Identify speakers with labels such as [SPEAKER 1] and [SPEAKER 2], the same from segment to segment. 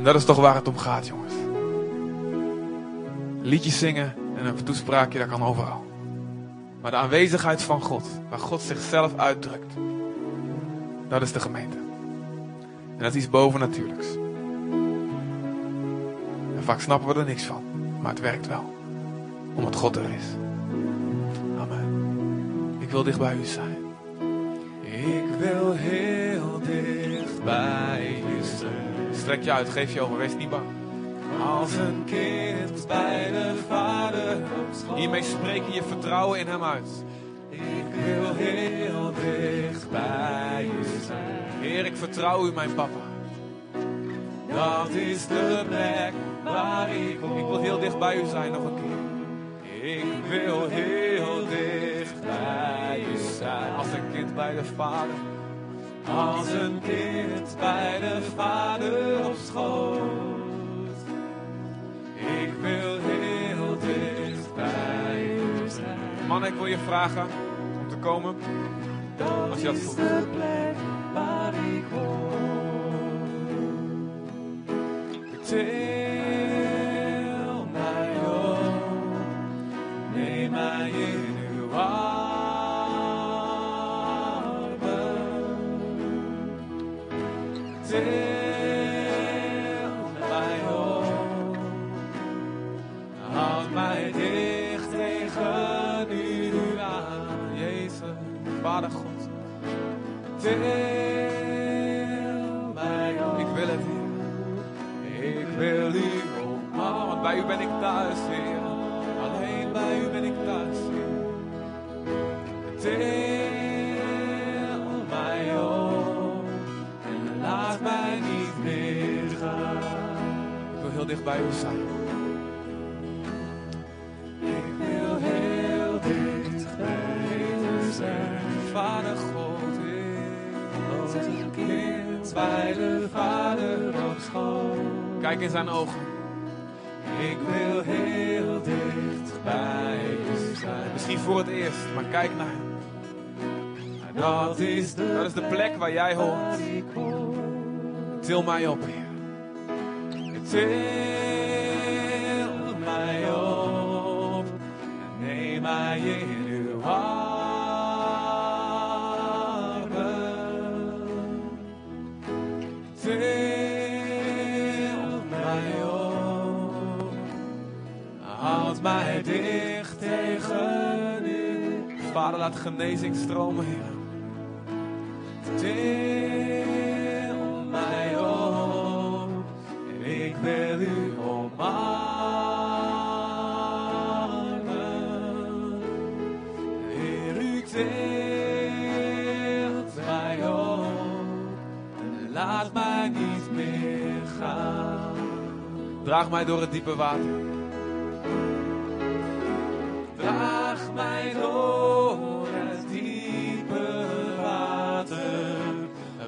[SPEAKER 1] En dat is toch waar het om gaat, jongens. Liedjes zingen en een toespraakje, dat kan overal. Maar de aanwezigheid van God, waar God zichzelf uitdrukt, dat is de gemeente. En dat is iets bovennatuurlijks. En vaak snappen we er niks van, maar het werkt wel. Omdat God er is. Amen. Ik wil dicht bij u zijn. Ik wil heel dicht bij u zijn. Strek je uit, geef je over, wees niet bang. Als een kind bij de vader. Hiermee spreek je je vertrouwen in hem uit. Ik wil heel dicht bij u zijn. Heer, ik vertrouw u, mijn papa. Dat is de plek waar ik hoor. Ik wil heel dicht bij u zijn nog een keer. Ik wil heel dicht bij u zijn. Als een kind bij de vader. Als een kind bij de vader op schoot. Ik wil heel dicht bij u zijn. Man, ik wil je vragen om te komen. Als je dat voelt.
[SPEAKER 2] de plek waar ik hoor.
[SPEAKER 1] Til mij ik wil het, Heer. Ik wil u omarmen, want bij u ben ik thuis, Heer. Alleen bij u ben ik thuis, Heer. Til mij en laat mij niet meer gaan. Ik wil heel dicht bij u zijn. Ik wil heel dicht bij u zijn. Vader God. Als een kind bij de Vader op school. Kijk in zijn ogen. Ik wil heel dicht bij u zijn. Misschien voor het eerst, maar kijk naar hem. Dat is de, dat is de plek waar jij hoort. Til mij op, Heer. Til mij op. En neem mij in uw armen. Dicht tegen u. Vader, laat genezing stromen, Heer. Til mij op. Ik wil u omarmen. Heer, u tilt mij op. Laat mij niet meer gaan. Draag mij door het diepe water. Draag mij door het diepe water,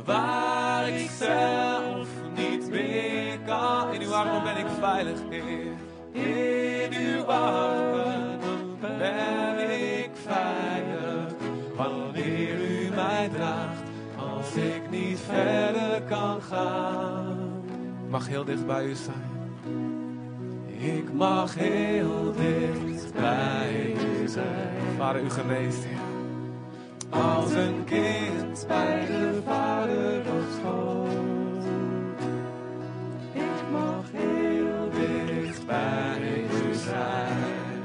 [SPEAKER 1] waar ik zelf niet meer kan. In uw armen ben ik veilig. In uw armen ben ik veilig, wanneer u mij draagt, als ik niet verder kan gaan. Mag heel dicht bij u zijn. Ik mag heel dicht bij u zijn. Vader, u geneest, Heer. Als een kind bij de Vader op schoot. Ik mag heel dicht bij u zijn.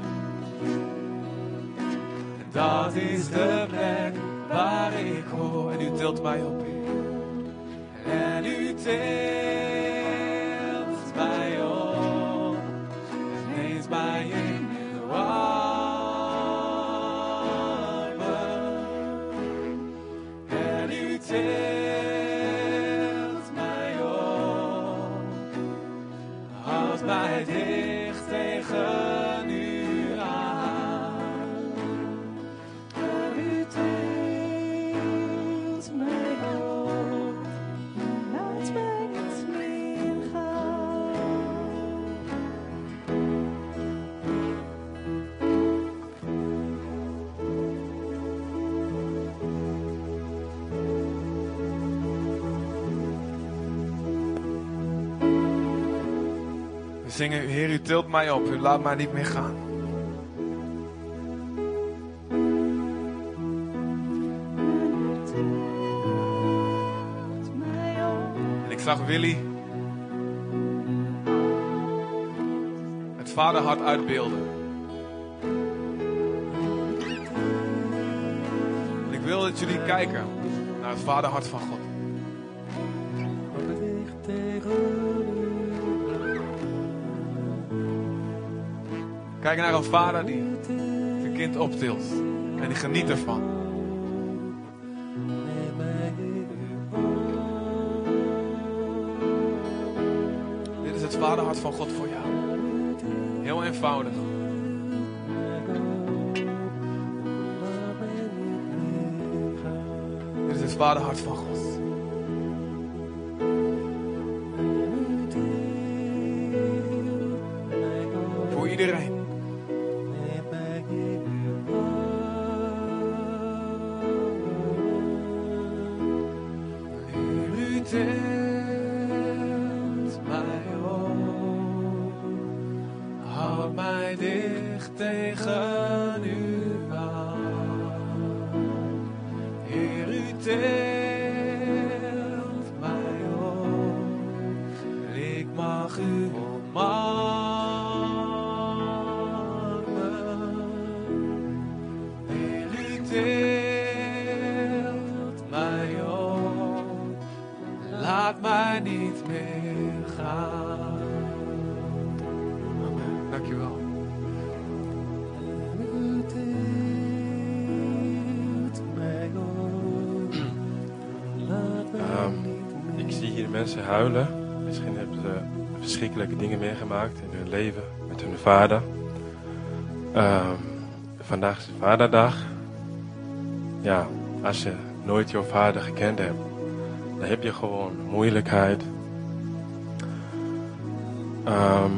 [SPEAKER 1] Dat is de plek waar ik hoor. En u tilt mij op, Heer. En u tilt zingen, Heer, u tilt mij op, u laat mij niet meer gaan. En ik zag Willy het vaderhart uitbeelden. En ik wil dat jullie kijken naar het vaderhart van God. Kijk naar een vader die zijn kind optilt en die geniet ervan. Dit is het vaderhart van God voor jou. Heel eenvoudig. Dit is het vaderhart van God. Mag u omarmen. Heer, u tilt mij op, laat mij niet meer gaan. Amen. Dankjewel.
[SPEAKER 3] Ehm, ik zie hier mensen huilen. Verschrikkelijke dingen meegemaakt in hun leven met hun vader. Ehm, vandaag is Vaderdag. Ja, als je nooit jouw vader gekend hebt, dan heb je gewoon moeilijkheid. Ehm,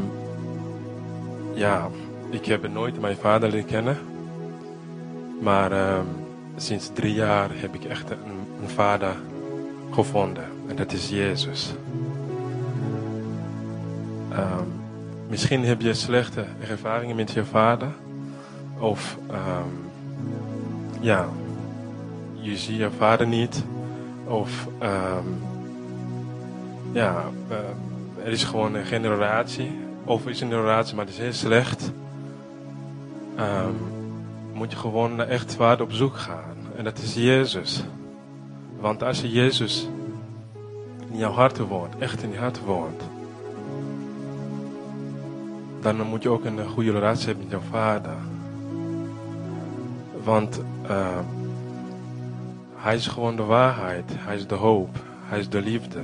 [SPEAKER 3] ja, ik heb nooit mijn vader leren kennen. Maar ehm, sinds drie jaar heb ik echt een, een vader gevonden. En dat is Jezus. Ehm, misschien heb je slechte ervaringen met je vader. Of ehm, ja, je ziet je vader niet. Of ehm, ja, ehm, er is gewoon een generatie. Of is een generatie, maar het is heel slecht. Moet je gewoon naar echt vader op zoek gaan. En dat is Jezus. Want als je Jezus in jouw hart woont, echt in je hart woont, dan moet je ook een goede relatie hebben met jouw vader. Want eh, hij is gewoon de waarheid, hij is de hoop, hij is de liefde.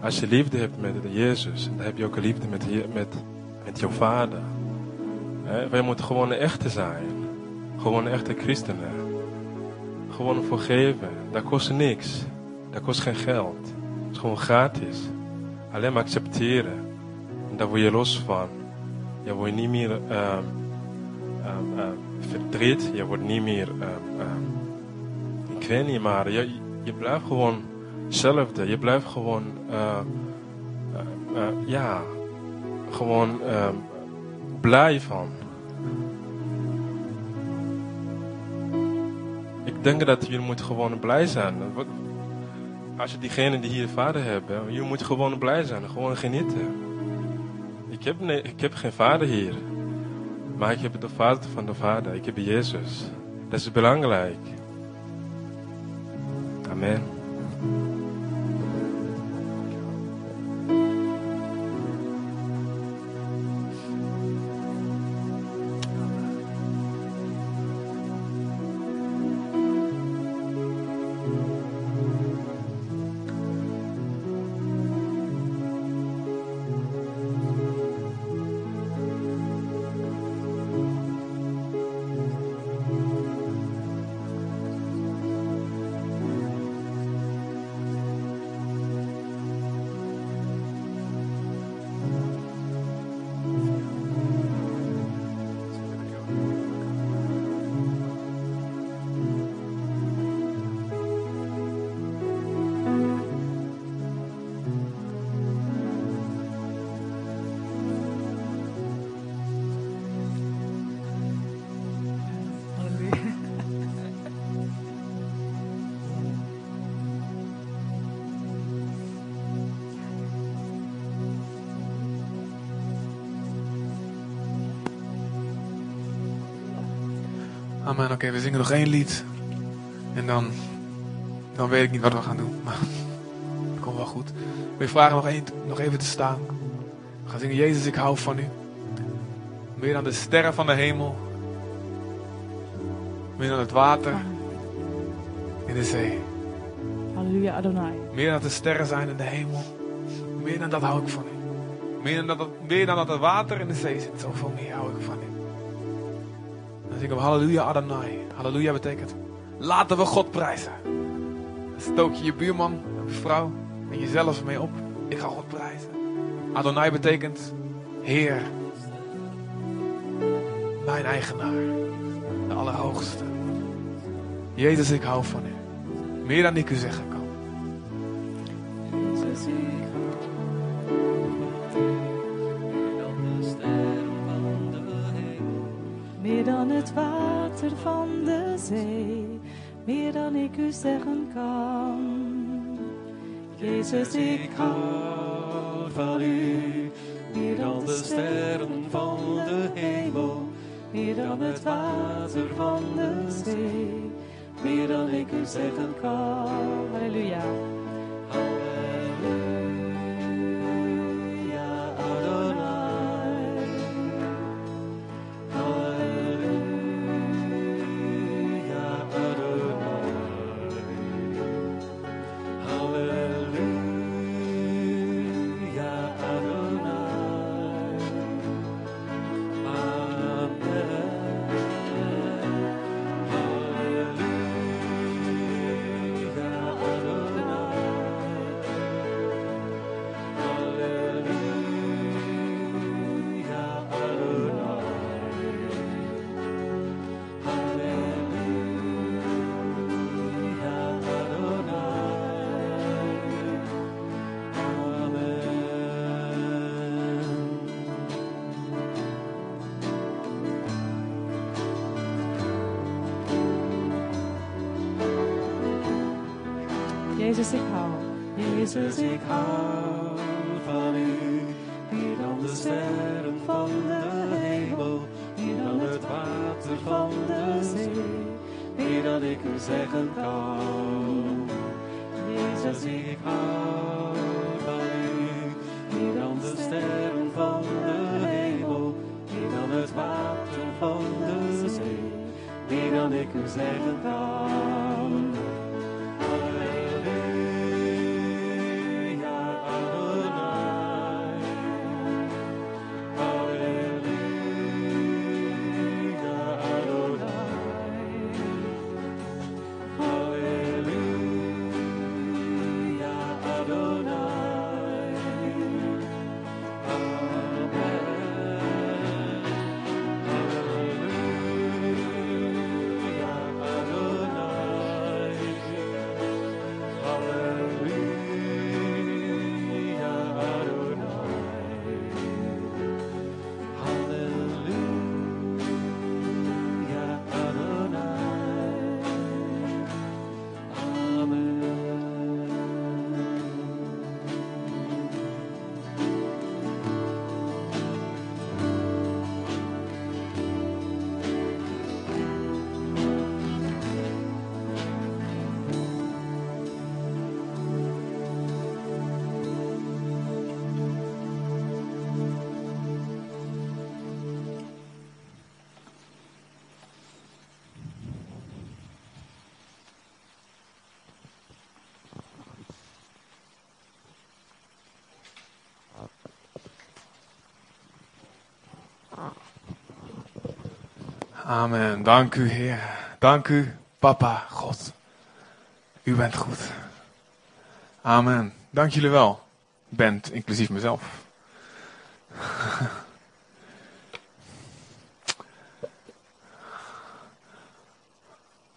[SPEAKER 3] Als je liefde hebt met Jezus, dan heb je ook liefde met, met, met jouw vader. Hè, wij moeten gewoon echte zijn. Gewoon echte christenen. Gewoon vergeven. Dat kost niks. Dat kost geen geld. Het is gewoon gratis. Alleen maar accepteren. En daar word je los van. Je wordt niet meer ehm, ehm, ehm, verdriet. Je wordt niet meer... ik weet niet, maar je, je blijft gewoon hetzelfde. Je blijft gewoon... eh, eh, eh, ja... Gewoon blij van. Ik denk dat jullie moeten gewoon blij zijn. Als je diegenen die hier vader hebben, jullie moeten gewoon blij zijn, gewoon genieten. Ik heb, nee, ik heb geen vader hier, maar ik heb de vader van de vader. Ik heb Jezus. Dat is belangrijk. Amen.
[SPEAKER 1] Oké, we zingen nog één lied. En dan, dan weet ik niet wat we gaan doen. Maar het komt wel goed. We vragen nog, één, nog even te staan. We gaan zingen, Jezus, ik hou van u. Meer dan de sterren van de hemel. Meer dan het water in de zee.
[SPEAKER 2] Halleluja, Adonai.
[SPEAKER 1] Meer dan de sterren zijn in de hemel. Meer dan dat hou ik van u. Meer dan dat, meer dan dat het water in de zee zit. Zoveel meer hou ik van u. Dan zingen we Halleluja Adonai. Halleluja betekent laten we God prijzen. Dan stook je je buurman, je vrouw en jezelf mee op. Ik ga God prijzen. Adonai betekent Heer. Mijn eigenaar. De Allerhoogste. Jezus, ik hou van u. Meer dan ik u zeggen kan.
[SPEAKER 2] Van de zee, meer dan ik u zeggen kan. Jezus, ik hou van u, meer dan de sterren van de hemel, meer dan het water van de zee, meer dan ik u zeggen kan. Halleluja. Dan Amen.
[SPEAKER 1] Dank u, Heer. Dank u, Papa, God. U bent goed. Amen. Dank jullie wel. Bent, inclusief mezelf.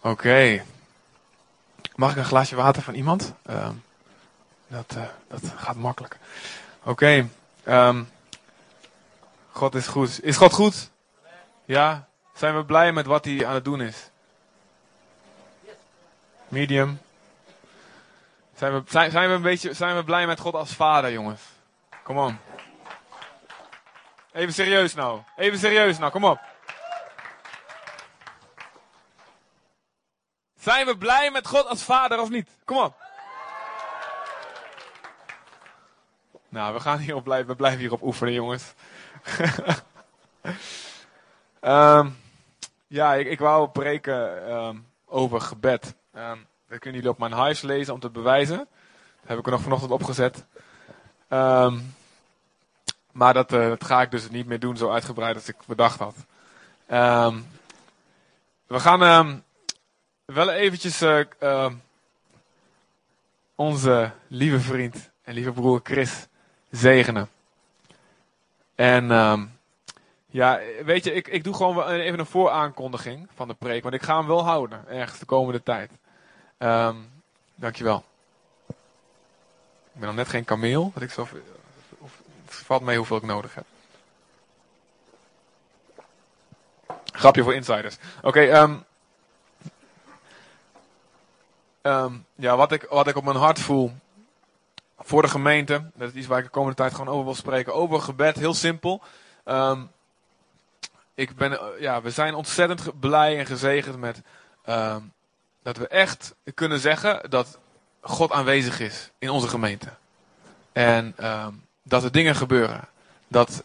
[SPEAKER 1] Oké. Mag ik een glaasje water van iemand? Ehm, dat, eh, dat gaat makkelijk. Oké. ehm, God is goed. Is God goed? Ja? Zijn we blij met wat hij aan het doen is? Medium. Zijn we, zijn, zijn we een beetje zijn we blij met God als vader, jongens? Kom on. Even serieus nou. Even serieus nou, kom op. Zijn we blij met God als vader of niet? Kom op. Nou, we gaan hierop blijven, we blijven hierop oefenen, jongens. Ehm, ja, ik, ik wou preken ehm, over gebed. Um, dat kunnen jullie op mijn huis lezen om te bewijzen. Heb ik er nog vanochtend opgezet. maar dat, uh, dat, ga ik dus niet meer doen zo uitgebreid als ik bedacht had. we gaan wel eventjes uh, onze lieve vriend en lieve broer Chris zegenen. En ja, weet je, ik, ik doe gewoon even een vooraankondiging van de preek. Want ik ga hem wel houden, ergens de komende tijd. Um, dankjewel. Ik ben nog net geen kameel. Dat ik zo, het valt mee hoeveel ik nodig heb. Grapje voor insiders. Oké, okay, um, um, ja, wat ik, wat ik op mijn hart voel voor de gemeente. Dat is iets waar ik de komende tijd gewoon over wil spreken. Over gebed, heel simpel. Um, ik ben, eh, ja, we zijn ontzettend blij en gezegend met um, dat we echt kunnen zeggen dat God aanwezig is in onze gemeente. En um, dat er dingen gebeuren. Dat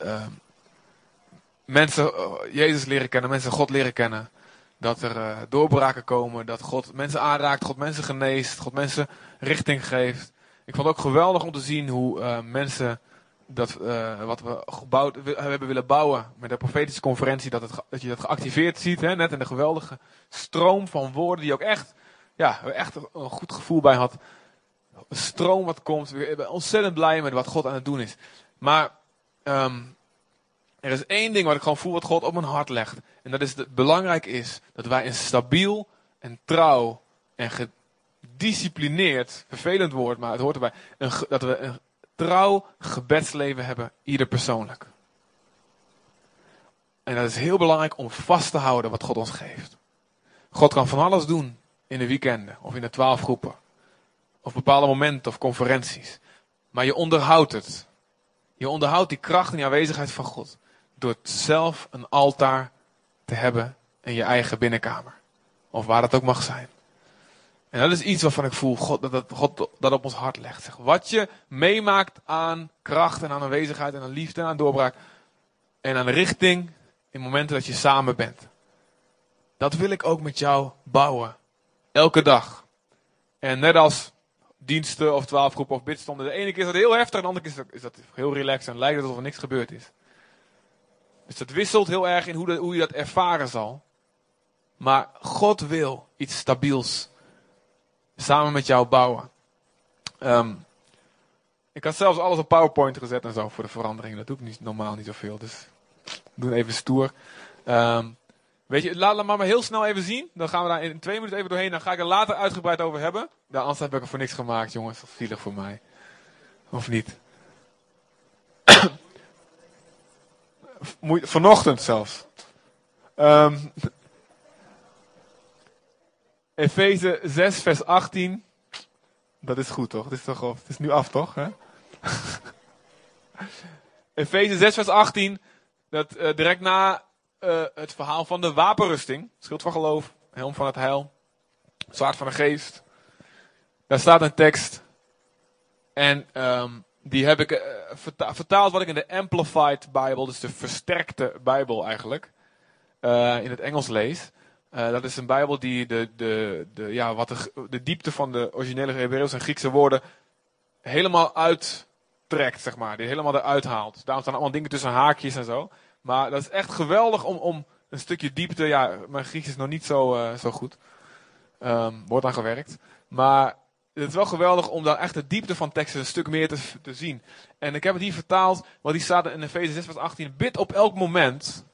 [SPEAKER 1] mensen uh, Jezus leren kennen, mensen God leren kennen. Dat er uh, doorbraken komen, dat God mensen aanraakt, God mensen geneest, God mensen richting geeft. Ik vond het ook geweldig om te zien hoe mensen dat, uh, wat we gebouwd we hebben willen bouwen met de profetische conferentie, dat, het, dat je dat geactiveerd ziet, hè, net in de geweldige stroom van woorden die ook echt, ja, echt een goed gevoel bij had. Een stroom wat komt, we zijn ontzettend blij met wat God aan het doen is. Maar um, er is één ding wat ik gewoon voel wat God op mijn hart legt. En dat is dat belangrijk is dat wij een stabiel en trouw en gedisciplineerd, vervelend woord, maar het hoort erbij, een, dat we een trouw gebedsleven hebben, ieder persoonlijk. En dat is heel belangrijk om vast te houden wat God ons geeft. God kan van alles doen in de weekenden of in de twaalf groepen. Of bepaalde momenten of conferenties. Maar je onderhoudt het. Je onderhoudt die kracht en die aanwezigheid van God. Door zelf een altaar te hebben in je eigen binnenkamer. Of waar dat ook mag zijn. En dat is iets waarvan ik voel God, dat, God dat op ons hart legt. Zeg. Wat je meemaakt aan kracht en aan aanwezigheid en aan liefde en aan doorbraak. En aan richting in momenten dat je samen bent. Dat wil ik ook met jou bouwen. Elke dag. En net als diensten of twaalfgroepen of bidstonden. De ene keer is dat heel heftig en de andere keer is dat, heel relaxed en lijkt alsof er niks gebeurd is. Dus dat wisselt heel erg in hoe, hoe je dat ervaren zal. Maar God wil iets stabiels samen met jou bouwen. Um, ik had zelfs alles op PowerPoint gezet en zo voor de verandering. Dat doe ik niet, normaal niet zoveel. Dus doe even stoer. Um, weet je, laat het maar heel snel even zien. Dan gaan we daar in twee minuten even doorheen. Dan ga ik er later uitgebreid over hebben. De anders heb ik er voor niks gemaakt, jongens. Dat zielig voor mij. Of niet? Vanochtend zelfs. Um, Efeze 6, vers 18. Dat is goed, toch? Het is, toch het is nu af, toch? Efeze 6, vers 18. Dat uh, direct na uh, het verhaal van de wapenrusting. Schild van geloof, helm van het heil, zwaard van de geest. Daar staat een tekst. En um, die heb ik verta vertaald wat ik in de Amplified Bible, dus de versterkte Bijbel eigenlijk, in het Engels lees. Uh, dat is een Bijbel die de, de, de, ja, wat de, diepte van de originele Hebreeuws en Griekse woorden helemaal uittrekt, zeg maar. Die helemaal eruit haalt. Daarom staan allemaal dingen tussen haakjes en zo. Maar dat is echt geweldig om, om een stukje diepte. Ja, mijn Grieks is nog niet zo, uh, zo goed. Um, wordt aan gewerkt. Maar het is wel geweldig om daar echt de diepte van teksten een stuk meer te, te zien. En ik heb het hier vertaald, want die staat in Efeze 6 vers 18. Bid op elk moment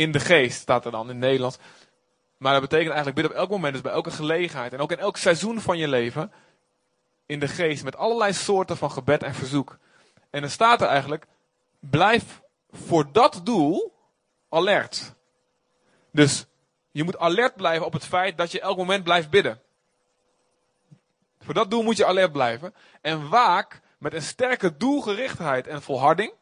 [SPEAKER 1] in de geest, staat er dan in het Nederlands. Maar dat betekent eigenlijk bid op elk moment, dus bij elke gelegenheid en ook in elk seizoen van je leven, in de geest, met allerlei soorten van gebed en verzoek. En dan staat er eigenlijk, blijf voor dat doel alert. Dus je moet alert blijven op het feit dat je elk moment blijft bidden. Voor dat doel moet je alert blijven. En waak met een sterke doelgerichtheid en volharding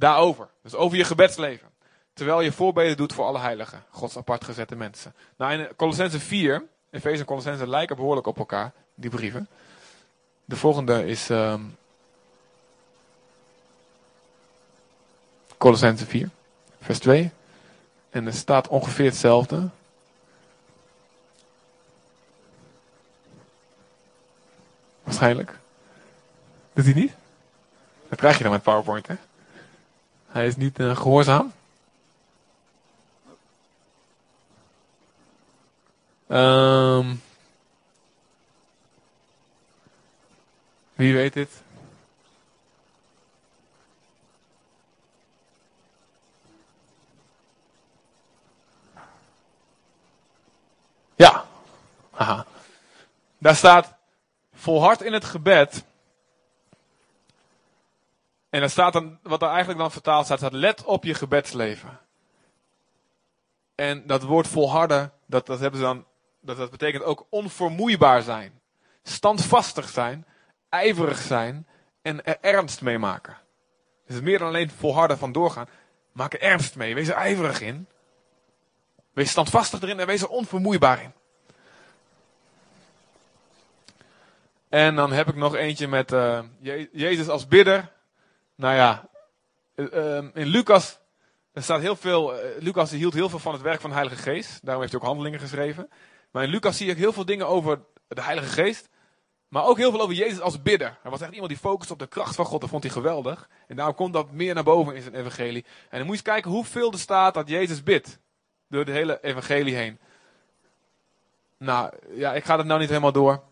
[SPEAKER 1] daarover. Dus over je gebedsleven. terwijl je voorbeden doet voor alle heiligen, Gods apart gezette mensen. Nou, in Colossense 4, Efeze en Colossense lijken behoorlijk op elkaar, die brieven. De volgende is um, Colossense 4, vers 2. En er staat ongeveer hetzelfde. Waarschijnlijk. Doet hij niet? Dat krijg je dan met PowerPoint, hè? Hij is niet uh, gehoorzaam. Um, wie weet dit? Ja. Haha. Daar staat volhard in het gebed. En daar staat dan, wat er eigenlijk dan vertaald staat, let op je gebedsleven. En dat woord volharden, dat, dat hebben ze dan, dat, dat betekent ook onvermoeibaar zijn. Standvastig zijn, ijverig zijn en er ernst mee maken. Dus het is meer dan alleen volharden van doorgaan. Maak er ernst mee, wees er ijverig in. Wees standvastig erin en wees er onvermoeibaar in. En dan heb ik nog eentje met uh, Jezus als bidder. Nou ja, uh, in Lucas er staat heel veel. Uh, Lucas hield heel veel van het werk van de Heilige Geest. Daarom heeft hij ook handelingen geschreven. Maar in Lucas zie ik heel veel dingen over de Heilige Geest. Maar ook heel veel over Jezus als bidder. Hij was echt iemand die focust op de kracht van God. Dat vond hij geweldig. En daarom komt dat meer naar boven in zijn evangelie. En dan moet je eens kijken hoeveel er staat dat Jezus bidt. Door de hele evangelie heen. Nou, ja, ik ga het nou niet helemaal door.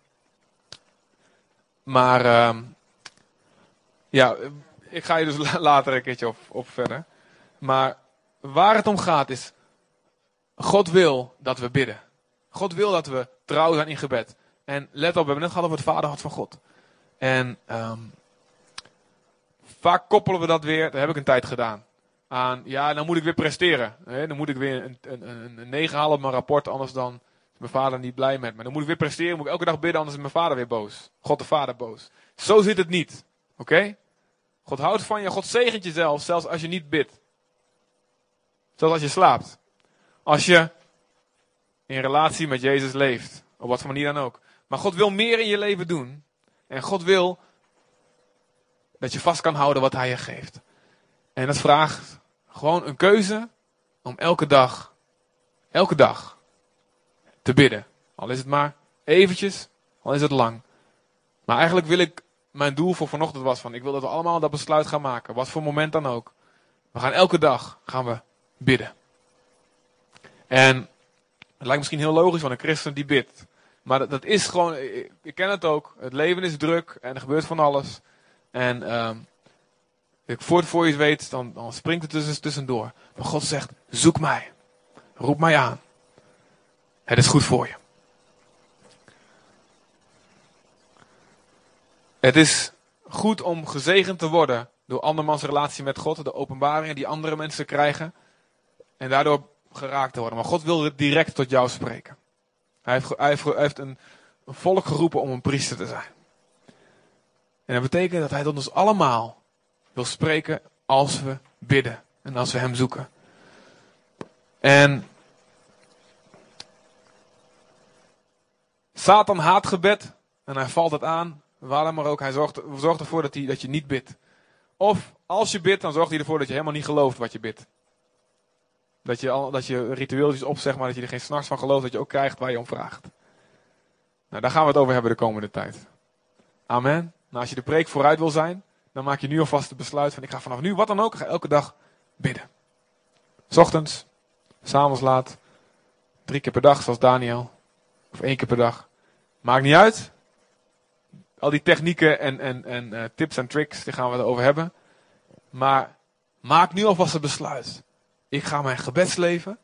[SPEAKER 1] Maar, uh, ja, ik ga je dus later een keertje op, op verder. Maar waar het om gaat is, God wil dat we bidden. God wil dat we trouw zijn in gebed. En let op, we hebben net gehad over het vaderhart van God. En um, vaak koppelen we dat weer, dat heb ik een tijd gedaan, aan, ja, dan moet ik weer presteren. Hè? Dan moet ik weer een, een, een, een 9 halen op mijn rapport, anders dan is mijn vader niet blij met me. Dan moet ik weer presteren, moet ik elke dag bidden, anders is mijn vader weer boos. God de vader boos. Zo zit het niet. Oké? God houdt van je, God zegent je zelf, zelfs als je niet bidt. Zelfs als je slaapt. Als je in relatie met Jezus leeft. Op wat voor manier dan ook. Maar God wil meer in je leven doen. En God wil dat je vast kan houden wat Hij je geeft. En dat vraagt gewoon een keuze om elke dag, elke dag te bidden. Al is het maar eventjes, al is het lang. Maar eigenlijk wil ik, mijn doel voor vanochtend was van, ik wil dat we allemaal dat besluit gaan maken. Wat voor moment dan ook. We gaan elke dag, gaan we bidden. En het lijkt misschien heel logisch van een christen die bidt. Maar dat, is gewoon, ik, ik, ken het ook. Het leven is druk en er gebeurt van alles. En um, voor, voor je weet, dan, dan springt het tussen, tussendoor. Maar God zegt, zoek mij. Roep mij aan. Het is goed voor je. Het is goed om gezegend te worden door andermans relatie met God, de openbaringen die andere mensen krijgen. En daardoor geraakt te worden. Maar God wil direct tot jou spreken. Hij heeft, hij heeft, een, een, volk geroepen om een priester te zijn. En dat betekent dat hij tot ons allemaal wil spreken als we bidden. En als we hem zoeken. En Satan haat gebed. En hij valt het aan. Waarom maar ook. Hij zorgt, zorgt ervoor dat, hij, dat je niet bidt. Of als je bidt, dan zorgt hij ervoor dat je helemaal niet gelooft wat je bidt. Dat je, al, dat je ritueeltjes opzegt, maar dat je er geen s'nachts van gelooft dat je ook krijgt waar je om vraagt. Nou, daar gaan we het over hebben de komende tijd. Amen. Nou, als je de preek vooruit wil zijn, dan maak je nu alvast het besluit van ik ga vanaf nu, wat dan ook, ga elke dag bidden. S ochtends, s'avonds laat, drie keer per dag zoals Daniel. Of één keer per dag. Maakt niet uit. Al die technieken en, en, en uh, tips en tricks, die gaan we erover hebben. Maar maak nu alvast het besluit. Ik ga mijn gebedsleven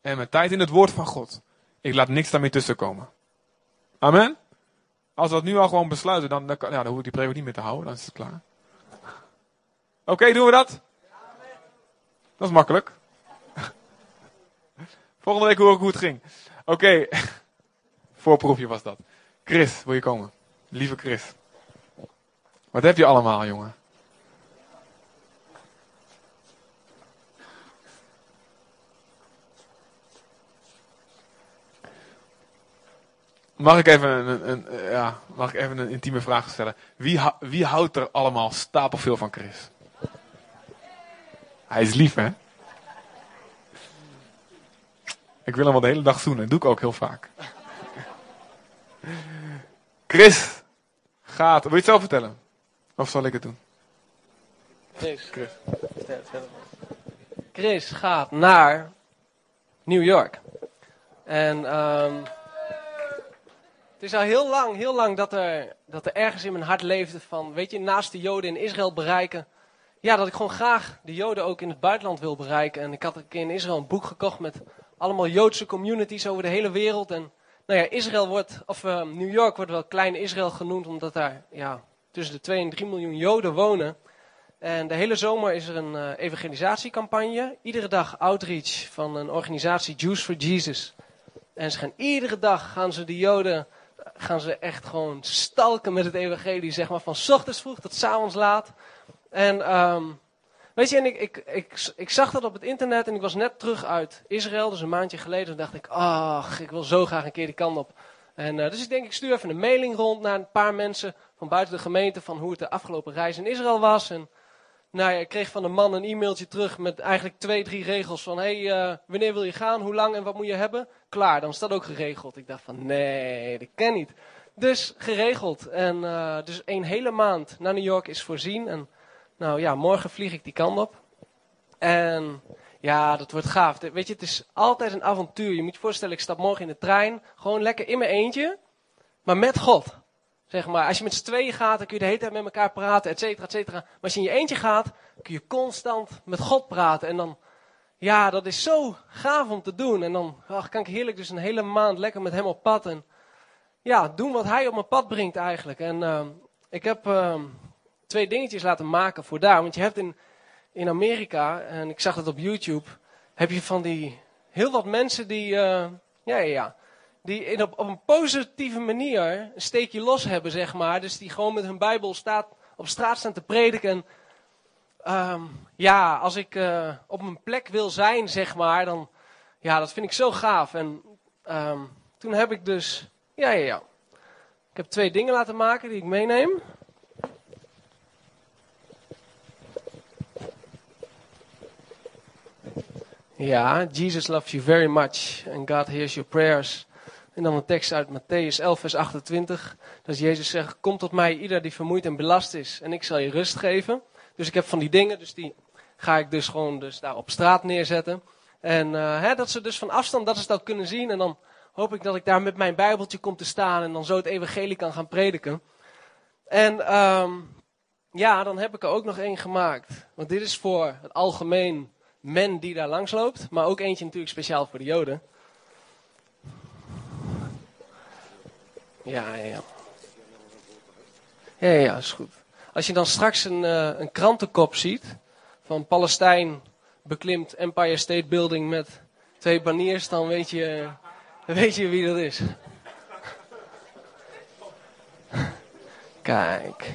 [SPEAKER 1] en mijn tijd in het woord van God. Ik laat niks daarmee tussenkomen. Amen. Als we dat nu al gewoon besluiten, dan, dan, ja, dan hoef ik die preek niet meer te houden. Dan is het klaar. Oké, doen we dat? Dat is makkelijk. Volgende week hoor ik hoe het ging. Oké. Voorproefje was dat. Chris, wil je komen? Lieve Chris. Wat heb je allemaal, jongen? Mag ik even een, een, eh, ja, mag ik even een intieme vraag stellen? Wie, wie houdt er allemaal stapelveel van Chris? Hij is lief, hè? Ik wil hem al de hele dag zoenen. Dat doe ik ook heel vaak. Chris, gaat. Wil je het zelf vertellen? Of zal ik het doen?
[SPEAKER 4] Chris. Chris. Chris gaat naar New York. En um, het is al heel lang, heel lang dat er, dat er ergens in mijn hart leefde van, weet je, naast de Joden in Israël bereiken. Ja, dat ik gewoon graag de Joden ook in het buitenland wil bereiken. En ik had een keer in Israël een boek gekocht met allemaal Joodse communities over de hele wereld. En nou ja, Israël wordt, of uh, New York wordt wel Klein Israël genoemd, omdat daar ja, tussen de 2 en 3 miljoen Joden wonen. En de hele zomer is er een uh, evangelisatiecampagne. Iedere dag outreach van een organisatie Jews for Jesus. En ze gaan iedere dag gaan ze de Joden gaan ze echt gewoon stalken met het evangelie, zeg maar, van ochtends vroeg tot avonds laat. En um, weet je, en ik, ik, ik, zag dat op het internet en ik was net terug uit Israël, dus een maandje geleden. En dacht ik, ach, ik wil zo graag een keer die kant op. En uh, dus ik denk, ik stuur even een mailing rond naar een paar mensen van buiten de gemeente van hoe het de afgelopen reis in Israël was. En nou ja, ik kreeg van een man een e-mailtje terug met eigenlijk twee, drie regels van, hé, hey, uh, wanneer wil je gaan, hoe lang en wat moet je hebben? Klaar, dan is dat ook geregeld. Ik dacht van, nee, dat ken niet. Dus geregeld. En uh, dus een hele maand naar New York is voorzien. En nou ja, morgen vlieg ik die kant op. En ja, dat wordt gaaf. Weet je, het is altijd een avontuur. Je moet je voorstellen, ik stap morgen in de trein. Gewoon lekker in mijn eentje. Maar met God. Zeg maar, als je met z'n tweeën gaat, dan kun je de hele tijd met elkaar praten, et cetera, et cetera. Maar als je in je eentje gaat, kun je constant met God praten. En dan, ja, dat is zo gaaf om te doen. En dan ach, kan ik heerlijk dus een hele maand lekker met hem op pad. En ja, doen wat hij op mijn pad brengt eigenlijk. En uh, ik heb uh, twee dingetjes laten maken voor daar. Want je hebt in, in Amerika, en ik zag het op YouTube, heb je van die heel wat mensen die, uh, ja, ja, ja die in op, op een positieve manier een steekje los hebben, zeg maar. Dus die gewoon met hun Bijbel staat, op straat staan te prediken. Um, ja, als ik uh, op mijn plek wil zijn, zeg maar, dan, ja, dat vind ik zo gaaf. En um, toen heb ik dus, ja, ja, ja. Ik heb twee dingen laten maken die ik meeneem. Ja, Jesus loves you very much and God hears your prayers. En dan een tekst uit Matthäus 11, vers 28. Dat Jezus zegt, kom tot mij ieder die vermoeid en belast is en ik zal je rust geven. Dus ik heb van die dingen, dus die ga ik dus gewoon dus daar op straat neerzetten. En uh, hè, dat ze dus van afstand dat ze dat kunnen zien. En dan hoop ik dat ik daar met mijn bijbeltje kom te staan en dan zo het evangelie kan gaan prediken. En um, ja, dan heb ik er ook nog één gemaakt. Want dit is voor het algemeen men die daar langs loopt. Maar ook eentje natuurlijk speciaal voor de joden. Ja, ja, ja. Ja, ja, is goed. Als je dan straks een, uh, een krantenkop ziet van Palestijn beklimt Empire State Building met twee baniers, dan weet je, weet je wie dat is. Kijk.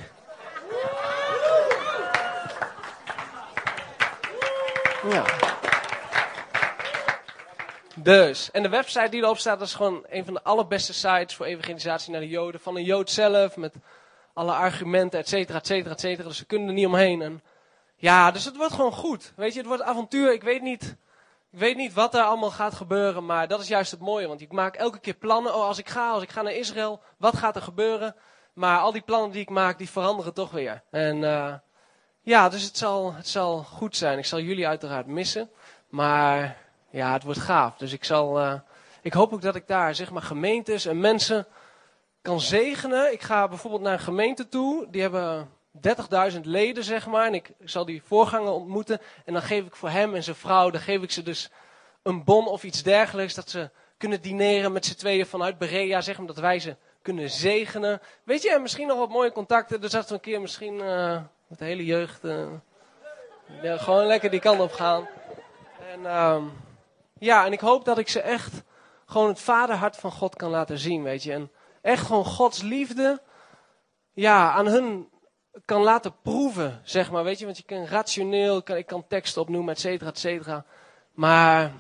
[SPEAKER 4] Dus, en de website die erop staat, dat is gewoon een van de allerbeste sites voor evangelisatie naar de Joden. Van een Jood zelf, met alle argumenten, et cetera, et cetera, et cetera. Dus ze kunnen er niet omheen. En ja, dus het wordt gewoon goed. Weet je, het wordt avontuur. Ik weet niet, ik weet niet wat er allemaal gaat gebeuren, maar dat is juist het mooie. Want ik maak elke keer plannen. Oh, als ik ga, als ik ga naar Israël, wat gaat er gebeuren? Maar al die plannen die ik maak, die veranderen toch weer. En uh, ja, dus het zal, het zal goed zijn. Ik zal jullie uiteraard missen. Maar ja, het wordt gaaf. Dus ik zal, uh, ik hoop ook dat ik daar, zeg maar, gemeentes en mensen kan zegenen. Ik ga bijvoorbeeld naar een gemeente toe, die hebben 30.000 leden, zeg maar. En ik zal die voorganger ontmoeten. En dan geef ik voor hem en zijn vrouw, dan geef ik ze dus een bon of iets dergelijks. Dat ze kunnen dineren met z'n tweeën vanuit Berea, zeg maar, dat wij ze kunnen zegenen. Weet je, en misschien nog wat mooie contacten. Dus dat we een keer misschien uh, met de hele jeugd ja, gewoon lekker die kant op gaan. En... Uh, ja, en ik hoop dat ik ze echt gewoon het vaderhart van God kan laten zien, weet je. En echt gewoon Gods liefde, ja, aan hun kan laten proeven, zeg maar, weet je. Want je kan rationeel, kan, ik kan teksten opnoemen, et cetera, et cetera. Maar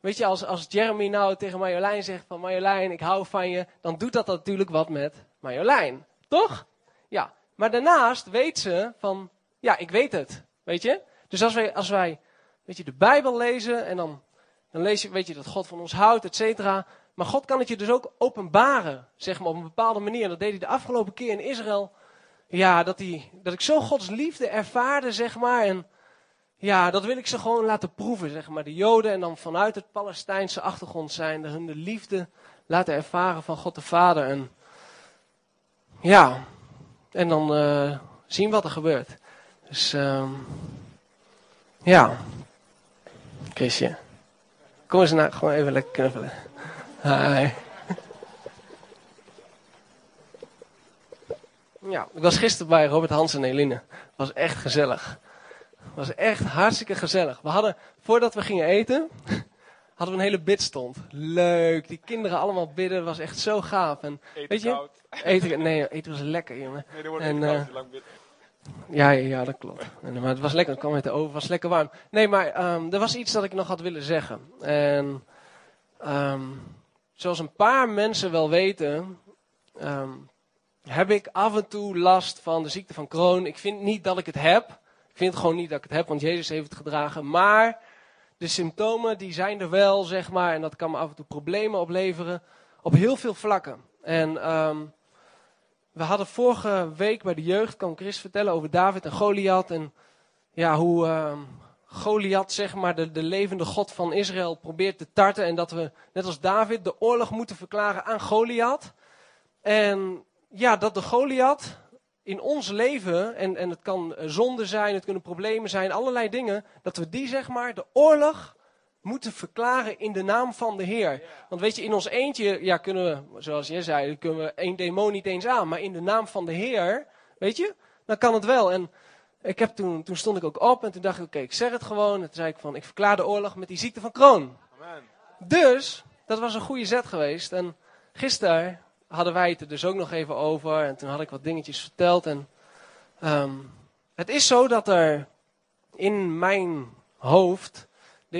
[SPEAKER 4] weet je, als, als Jeremy nou tegen Marjolein zegt van Marjolein, ik hou van je, dan doet dat natuurlijk wat met Marjolein. Toch? Ja. Maar daarnaast weet ze van, ja, ik weet het. Weet je? Dus als wij, als wij weet je, de Bijbel lezen en dan, dan lees je, weet je, dat God van ons houdt, et cetera. Maar God kan het je dus ook openbaren, zeg maar, op een bepaalde manier. Dat deed hij de afgelopen keer in Israël. Ja, dat, hij, dat ik zo Gods liefde ervaarde, zeg maar. En ja, dat wil ik ze gewoon laten proeven, zeg maar. De Joden en dan vanuit het Palestijnse achtergrond zijn, hun de liefde laten ervaren van God de Vader. En ja, en dan uh, zien wat er gebeurt. Dus uh, ja, Chrisje, kom eens naar, gewoon even lekker knuffelen. Hi. Ja, ik was gisteren bij Robert Hans en Eline. Was echt gezellig. Was echt hartstikke gezellig. We hadden, voordat we gingen eten, hadden we een hele bidstond. Leuk, die kinderen allemaal bidden, was echt zo gaaf. En,
[SPEAKER 1] Eten
[SPEAKER 4] weet je,
[SPEAKER 1] koud.
[SPEAKER 4] eten, nee, eten was lekker, jongen.
[SPEAKER 1] Nee, er wordt
[SPEAKER 4] En,
[SPEAKER 1] koud
[SPEAKER 4] eh,
[SPEAKER 1] lang bidt.
[SPEAKER 4] Ja, ja, ja, dat klopt. En, maar het was lekker, het kwam uit de oven, het was lekker warm. Nee, maar ehm, er was iets dat ik nog had willen zeggen. En ehm, zoals een paar mensen wel weten, ehm, heb ik af en toe last van de ziekte van Crohn. Ik vind niet dat ik het heb. Ik vind gewoon niet dat ik het heb, want Jezus heeft het gedragen. Maar de symptomen, die zijn er wel, zeg maar. En dat kan me af en toe problemen opleveren. Op heel veel vlakken. En ehm, we hadden vorige week bij de jeugd, kwam Chris vertellen over David en Goliath. En ja, hoe ehm Goliath, zeg maar, de, de levende God van Israël probeert te tarten. En dat we, net als David, de oorlog moeten verklaren aan Goliath. En ja, dat de Goliath in ons leven, en, en het kan eh, zonde zijn, het kunnen problemen zijn, allerlei dingen, dat we die, zeg maar, de oorlog moeten verklaren in de naam van de Heer. Want weet je, in ons eentje, ja, kunnen we, zoals jij zei, kunnen we één demon niet eens aan. Maar in de naam van de Heer, weet je, dan kan het wel. En ik heb toen, toen stond ik ook op en toen dacht ik, oké, ik zeg het gewoon. En toen zei ik van, ik verklaar de oorlog met die ziekte van Crohn.
[SPEAKER 1] Amen.
[SPEAKER 4] Dus, dat was een goede zet geweest. En gisteren hadden wij het er dus ook nog even over. En toen had ik wat dingetjes verteld. En ehm, het is zo dat er in mijn hoofd,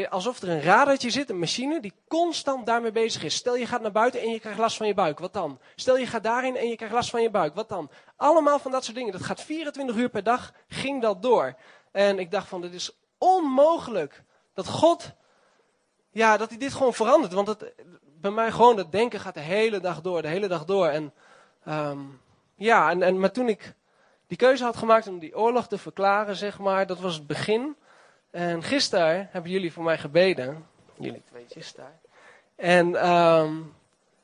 [SPEAKER 4] alsof er een radertje zit, een machine, die constant daarmee bezig is. Stel je gaat naar buiten en je krijgt last van je buik, wat dan? Stel je gaat daarin en je krijgt last van je buik, wat dan? Allemaal van dat soort dingen. Dat gaat 24 uur per dag, ging dat door. En ik dacht van, dit is onmogelijk dat God ja, dat hij dit gewoon verandert. Want het, bij mij gewoon, het denken gaat de hele dag door, de hele dag door. En ehm, ja, en, en, maar toen ik die keuze had gemaakt om die oorlog te verklaren, zeg maar, dat was het begin. En gisteren hebben jullie voor mij gebeden. Jullie tweetjes daar. En ehm,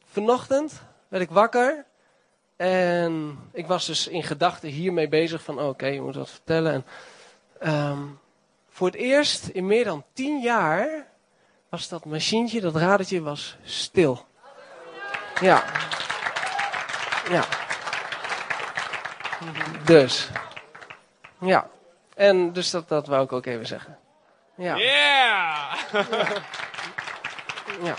[SPEAKER 4] vanochtend werd ik wakker. En ik was dus in gedachten hiermee bezig van, oké, je moet wat vertellen. En ehm, voor het eerst in meer dan tien jaar was dat machientje, dat radertje, was stil. Ja. Ja. Dus. Ja. En dus dat, dat wou ik ook even zeggen. Ja.
[SPEAKER 1] Yeah!
[SPEAKER 4] Ja.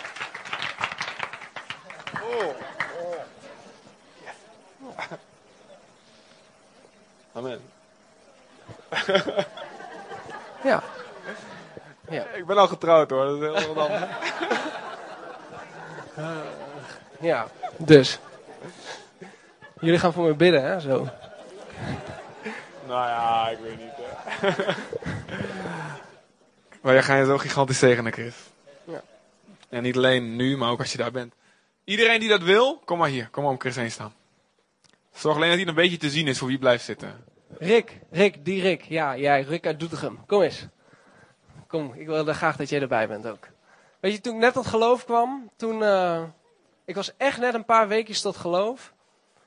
[SPEAKER 1] Amen.
[SPEAKER 4] Ja. Ja.
[SPEAKER 1] Ik ben al getrouwd hoor, dat is heel wat anders.
[SPEAKER 4] Ja. Dus. Jullie gaan voor me bidden, hè? Zo.
[SPEAKER 1] nou ja, ik weet niet. Hè. maar jij gaat je zo gigantisch zegenen, Chris.
[SPEAKER 4] Ja.
[SPEAKER 1] En niet alleen nu, maar ook als je daar bent. Iedereen die dat wil, kom maar hier. Kom maar om Chris heen staan. Zorg alleen dat hij een beetje te zien is voor wie blijft zitten.
[SPEAKER 4] Rick, Rick, die Rick. Ja, jij, Rick uit Doetinchem. Kom eens. Kom, ik wilde graag dat jij erbij bent ook. Weet je, toen ik net tot geloof kwam, toen... eh, ik was echt net een paar weekjes tot geloof.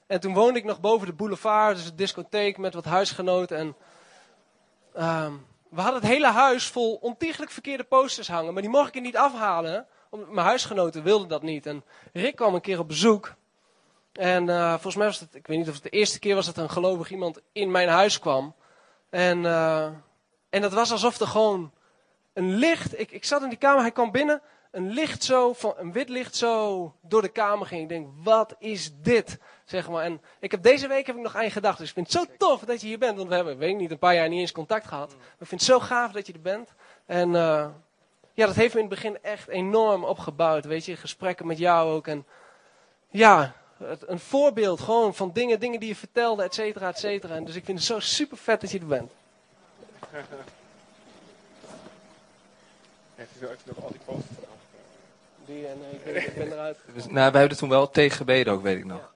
[SPEAKER 4] En toen woonde ik nog boven de boulevard, dus een discotheek met wat huisgenoten. En ehm, we hadden het hele huis vol ontiegelijk verkeerde posters hangen. Maar die mocht ik er niet afhalen, omdat mijn huisgenoten wilden dat niet. En Rick kwam een keer op bezoek. En eh, volgens mij was het, ik weet niet of het de eerste keer was dat een gelovig iemand in mijn huis kwam. En, eh, en het was alsof er gewoon een licht, ik, ik zat in die kamer, hij kwam binnen, een licht zo, van, een wit licht zo door de kamer ging. Ik denk, wat is dit? Zeg maar. En ik heb deze week heb ik nog aan je gedacht. Dus ik vind het zo tof dat je hier bent. Want we hebben, weet ik niet, een paar jaar niet eens contact gehad. Maar ik vind het zo gaaf dat je er bent. En eh, ja, dat heeft me in het begin echt enorm opgebouwd. Weet je, gesprekken met jou ook. En ja, een voorbeeld gewoon van dingen, dingen die je vertelde, et cetera, et cetera. En dus ik vind het zo super vet dat je er bent. Die en ik ben, ik ben eruit.
[SPEAKER 5] Dus, nou, we hebben toen wel tegen gebeden ook, weet ik nog.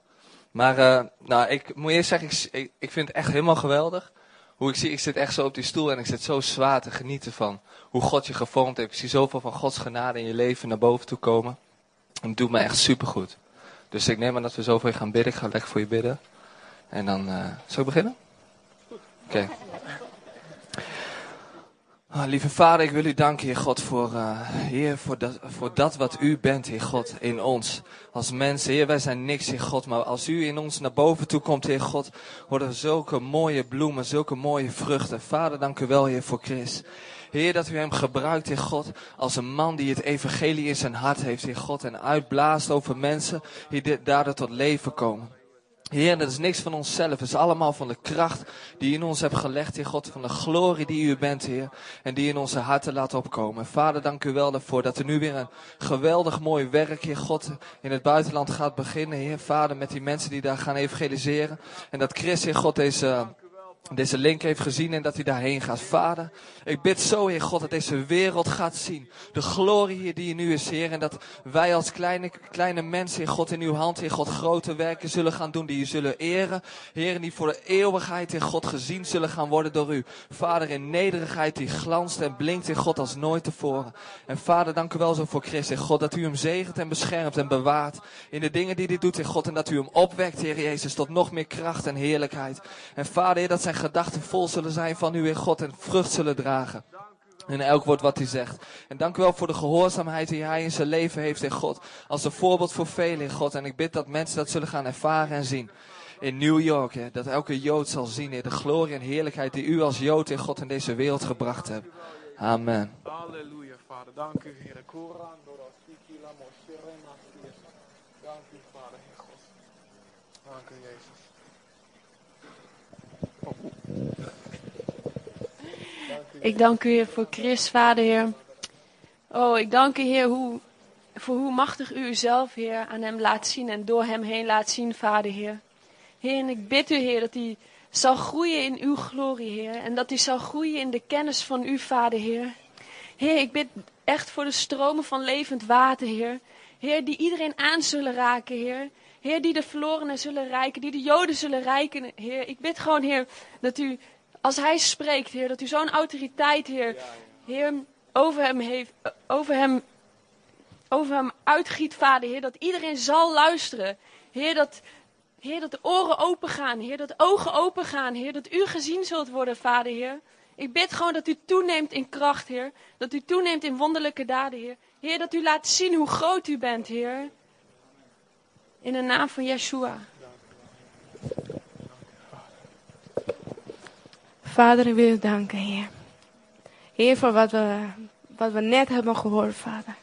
[SPEAKER 5] Maar uh, nou, ik moet eerst zeggen, ik, ik, ik vind het echt helemaal geweldig. Hoe ik zie, ik zit echt zo op die stoel en ik zit zo zwaar te genieten van hoe God je gevormd heeft. Ik zie zoveel van Gods genade in je leven naar boven toe komen. En het doet me echt supergoed. Dus ik neem aan dat we zo voor je gaan bidden. Ik ga lekker voor je bidden. En dan, uh, zal ik beginnen? Oké. Okay. Oh, lieve Vader, ik wil u danken, Heer God, voor, uh, Heer, voor, dat, voor dat wat u bent, Heer God, in ons. Als mensen, Heer, wij zijn niks, Heer God, maar als u in ons naar boven toe komt, Heer God, worden zulke mooie bloemen, zulke mooie vruchten. Vader, dank u wel, Heer, voor Chris. Heer, dat u hem gebruikt, Heer God, als een man die het evangelie in zijn hart heeft, Heer God, en uitblaast over mensen die daardoor tot leven komen. Heer, dat is niks van onszelf. Het is allemaal van de kracht die u in ons hebt gelegd, Heer God. Van de glorie die u bent, Heer. En die in onze harten laat opkomen. Vader, dank u wel daarvoor dat er nu weer een geweldig mooi werk, Heer God, in het buitenland gaat beginnen, Heer. Vader, met die mensen die daar gaan evangeliseren. En dat Chris, Heer God, deze deze link heeft gezien en dat hij daarheen gaat. Vader, ik bid zo, Heer God, dat deze wereld gaat zien. De glorie hier die er nu is, Heer. En dat wij als kleine, kleine mensen, Heer God, in uw hand, Heer God, grote werken zullen gaan doen. Die u zullen eren. Heer, en die voor de eeuwigheid, Heer God, gezien zullen gaan worden door u. Vader, in nederigheid die glanst en blinkt, Heer God, als nooit tevoren. En Vader, dank u wel zo voor Christus, Heer God, dat u hem zegent en beschermt en bewaart. In de dingen die hij doet, Heer God. En dat u hem opwekt, Heer Jezus, tot nog meer kracht en heerlijkheid. En Vader, Heer, dat zijn gedachten vol zullen zijn van u, Heer God, en vrucht zullen dragen. In elk woord wat hij zegt. En dank u wel voor de gehoorzaamheid die hij in zijn leven heeft, in God. Als een voorbeeld voor velen, in God. En ik bid dat mensen dat zullen gaan ervaren en zien. In New York, hè, dat elke Jood zal zien, Heer, de glorie en heerlijkheid die u als Jood in God in deze wereld gebracht hebt. Amen.
[SPEAKER 1] Halleluja, Vader. Dank u, Heer. Dank u, Vader, Heer God. Dank u, Jezus.
[SPEAKER 6] Ik dank u, Heer, voor Chris, Vader, Heer. Oh, ik dank u, Heer, hoe, voor hoe machtig u uzelf, Heer, aan hem laat zien en door hem heen laat zien, Vader, Heer. Heer, en ik bid u, Heer, dat hij zal groeien in uw glorie, Heer. En dat hij zal groeien in de kennis van u, Vader, Heer. Heer, ik bid echt voor de stromen van levend water, Heer. Heer, die iedereen aan zullen raken, Heer. Heer, die de verlorenen zullen rijken, die de Joden zullen rijken, Heer. Ik bid gewoon, Heer, dat u, als Hij spreekt, Heer, dat u zo'n autoriteit, Heer, Heer, over hem heeft, over hem, over hem uitgiet, Vader, Heer, dat iedereen zal luisteren. Heer, dat, Heer, dat de oren open gaan, Heer, dat de ogen open gaan, Heer, dat u gezien zult worden, Vader, Heer. Ik bid gewoon dat u toeneemt in kracht, Heer. Dat u toeneemt in wonderlijke daden, Heer. Heer, dat u laat zien hoe groot u bent, Heer. In de naam van Yeshua. Vader, ik wil u danken, Heer. Heer, voor wat we, wat we net hebben gehoord, Vader.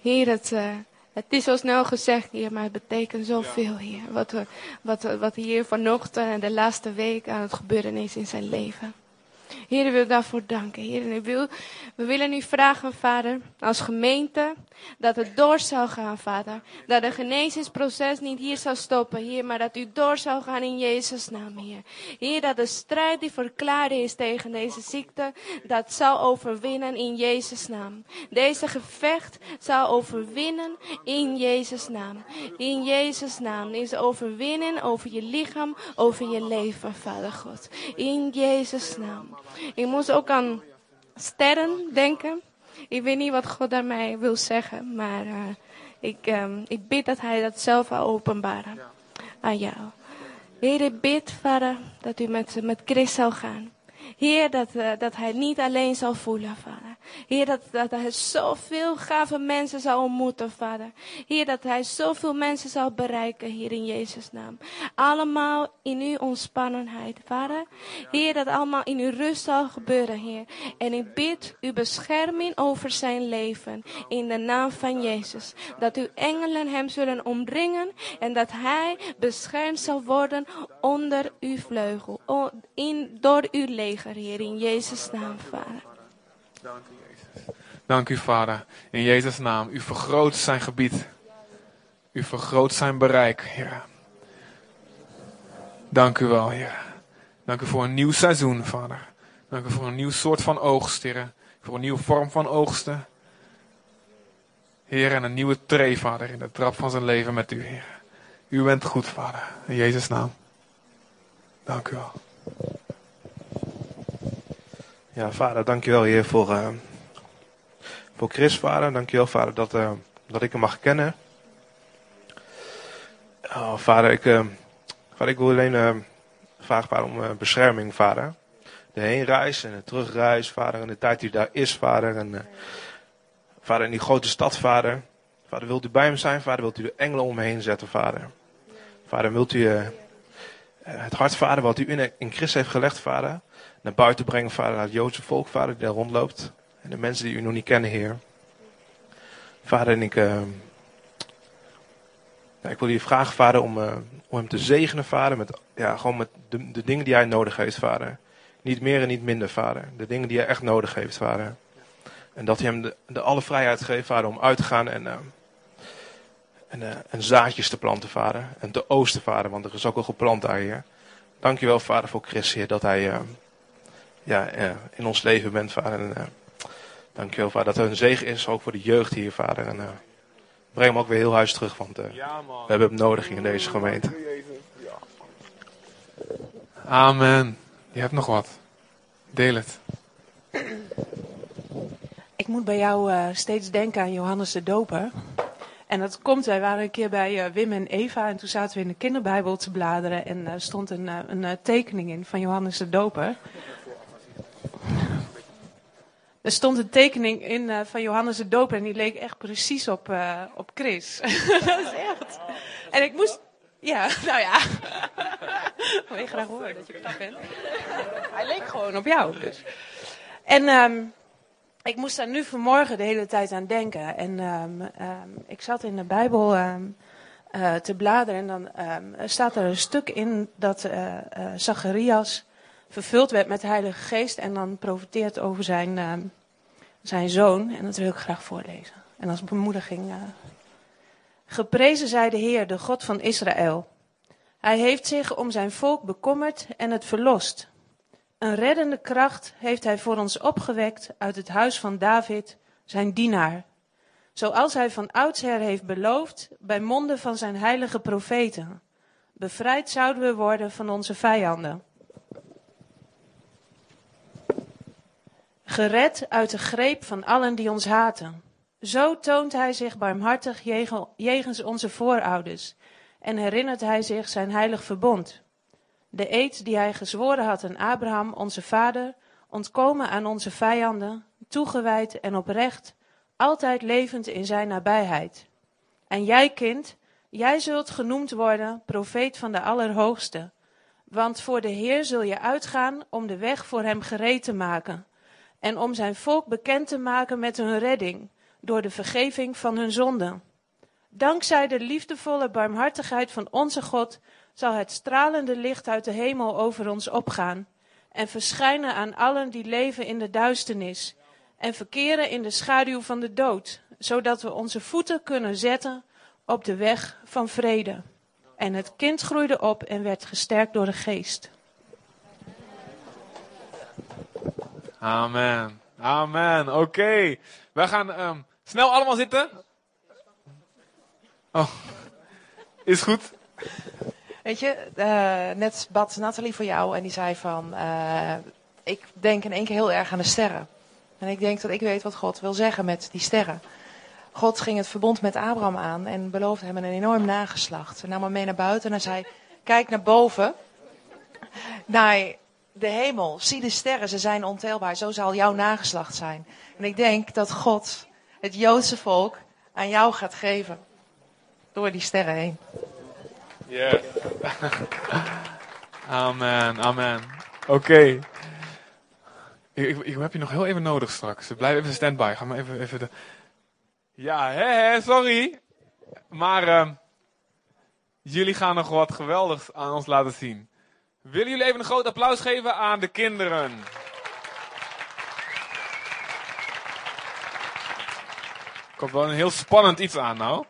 [SPEAKER 6] Heer, het, uh, het is zo snel gezegd, Heer, maar het betekent zoveel, Heer. Wat, we, wat, wat hier vanochtend en de laatste week aan het gebeuren is in zijn leven. Heer, ik wil daarvoor danken. Heer, we willen u vragen, Vader, als gemeente, dat het door zou gaan, Vader. Dat het genezingsproces niet hier zou stoppen, Heer, maar dat u door zou gaan in Jezus' naam, Heer. Heer, dat de strijd die verklaard is tegen deze ziekte, dat zal overwinnen in Jezus' naam. Deze gevecht zal overwinnen in Jezus' naam. In Jezus' naam is overwinnen over je lichaam, over je leven, Vader God. In Jezus' naam. Ik moest ook aan sterren denken. Ik weet niet wat God daarmee wil zeggen, maar uh, ik, um, ik bid dat Hij dat zelf wil openbaren aan jou. Heer, ik bid, Vader, dat u met, met Chris zou gaan. Heer, dat, uh, dat hij niet alleen zal voelen, Vader. Heer, dat, dat hij zoveel gave mensen zal ontmoeten, Vader. Heer, dat hij zoveel mensen zal bereiken, hier in Jezus' naam. Allemaal in uw ontspannenheid, Vader. Heer, dat allemaal in uw rust zal gebeuren, Heer. En ik bid uw bescherming over zijn leven, in de naam van Jezus. Dat uw engelen hem zullen omringen en dat hij beschermd zal worden onder uw vleugel, in, door uw Heer, in Jezus' naam, Vader.
[SPEAKER 1] Dank u, Jezus. Dank u, Vader. In Jezus' naam. U vergroot zijn gebied. U vergroot zijn bereik, Heer. Dank u wel, Heer. Dank u voor een nieuw seizoen, Vader. Dank u voor een nieuw soort van oogst, Heer. Voor een nieuwe vorm van oogsten. Heer, en een nieuwe tree, Vader, in de trap van zijn leven met u, Heer. U bent goed, Vader. In Jezus' naam. Dank u wel.
[SPEAKER 7] Ja, vader, dankjewel Heer voor, uh, voor Chris, vader. Dankjewel, vader, dat, uh, dat ik hem mag kennen. Oh, vader, ik, uh, vader, ik wil alleen vragen, vader, om bescherming, vader. De heenreis en de terugreis, vader, en de tijd die daar is, vader. En, vader, in die grote stad, vader. Vader, wilt u bij hem zijn, vader? Wilt u de engelen om me heen zetten, vader? Vader, wilt u het hart, vader, wat u in, in Christus heeft gelegd, vader, naar buiten brengen, vader, naar het Joodse volk, vader, die daar rondloopt. En de mensen die u nog niet kennen, Heer. Vader, en ik, ja, ik wil je vragen, vader, om, uh, om hem te zegenen, vader, met, ja, gewoon met de, de dingen die hij nodig heeft, vader. Niet meer en niet minder, vader. De dingen die hij echt nodig heeft, vader. En dat hij hem de, de alle vrijheid geeft, vader, om uit te gaan en, uh, en, en zaadjes te planten, vader. En te oosten, vader, want er is ook al geplant daar, Heer. Dankjewel, vader, voor Chris, Heer, dat hij ja, uh, in ons leven bent, vader. En, uh, dankjewel, vader, dat er een zegen is, ook voor de jeugd hier, vader. En breng hem ook weer heel huis terug, want ja, we hebben hem nodig hier in deze gemeente.
[SPEAKER 1] Amen. Je hebt nog wat. Deel het.
[SPEAKER 8] Ik moet bij jou steeds denken aan Johannes de Doper. En dat komt, wij waren een keer bij uh, Wim en Eva en toen zaten we in de kinderbijbel te bladeren en er uh, stond een, uh, een tekening in van Johannes de Doper. Er stond een tekening in van Johannes de Doper en die leek echt precies op, op Chris. dat is echt. En ik moest, ja, nou ja. Wil je graag horen dat je knap bent? Hij leek gewoon op jou dus. En... Um, ik moest daar nu vanmorgen de hele tijd aan denken. En um, um, ik zat in de Bijbel uh, te bladeren en dan staat er een stuk in dat Zacharias vervuld werd met de Heilige Geest en dan profiteert over zijn, zijn zoon. En dat wil ik graag voorlezen. En als bemoediging. Geprezen zij de Heer, de God van Israël. Hij heeft zich om zijn volk bekommerd en het verlost. Een reddende kracht heeft hij voor ons opgewekt uit het huis van David, zijn dienaar. Zoals hij van oudsher heeft beloofd bij monden van zijn heilige profeten. Bevrijd zouden we worden van onze vijanden. Gered uit de greep van allen die ons haten. Zo toont hij zich barmhartig jegens onze voorouders en herinnert hij zich zijn heilig verbond de eed die hij gezworen had aan Abraham, onze vader, ontkomen aan onze vijanden, toegewijd en oprecht, altijd levend in zijn nabijheid. En jij, kind, jij zult genoemd worden profeet van de Allerhoogste, want voor de Heer zul je uitgaan om de weg voor hem gereed te maken en om zijn volk bekend te maken met hun redding door de vergeving van hun zonden. Dankzij de liefdevolle barmhartigheid van onze God zal het stralende licht uit de hemel over ons opgaan en verschijnen aan allen die leven in de duisternis en verkeren in de schaduw van de dood, zodat we onze voeten kunnen zetten op de weg van vrede. En het kind groeide op en werd gesterkt door de geest.
[SPEAKER 1] Amen. Amen. Oké. We gaan um, snel allemaal zitten. Oh. Is goed.
[SPEAKER 9] Weet je, uh, net bad Nathalie voor jou en die zei van, uh, ik denk in één keer heel erg aan de sterren. En ik denk dat ik weet wat God wil zeggen met die sterren. God ging het verbond met Abraham aan en beloofde hem een enorm nageslacht. Hij nam hem mee naar buiten en zei, kijk naar boven, naar de hemel, zie de sterren, ze zijn ontelbaar, zo zal jouw nageslacht zijn. En ik denk dat God het Joodse volk aan jou gaat geven, door die sterren heen.
[SPEAKER 1] Yes. amen, amen. Oké. Okay. Ik, ik, ik, heb je nog heel even nodig straks. Blijf even standby. Ga maar even, even de... Ja, hè, hè, sorry. Maar uh, jullie gaan nog wat geweldigs aan ons laten zien. Willen jullie even een groot applaus geven aan de kinderen? Komt wel een heel spannend iets aan nou.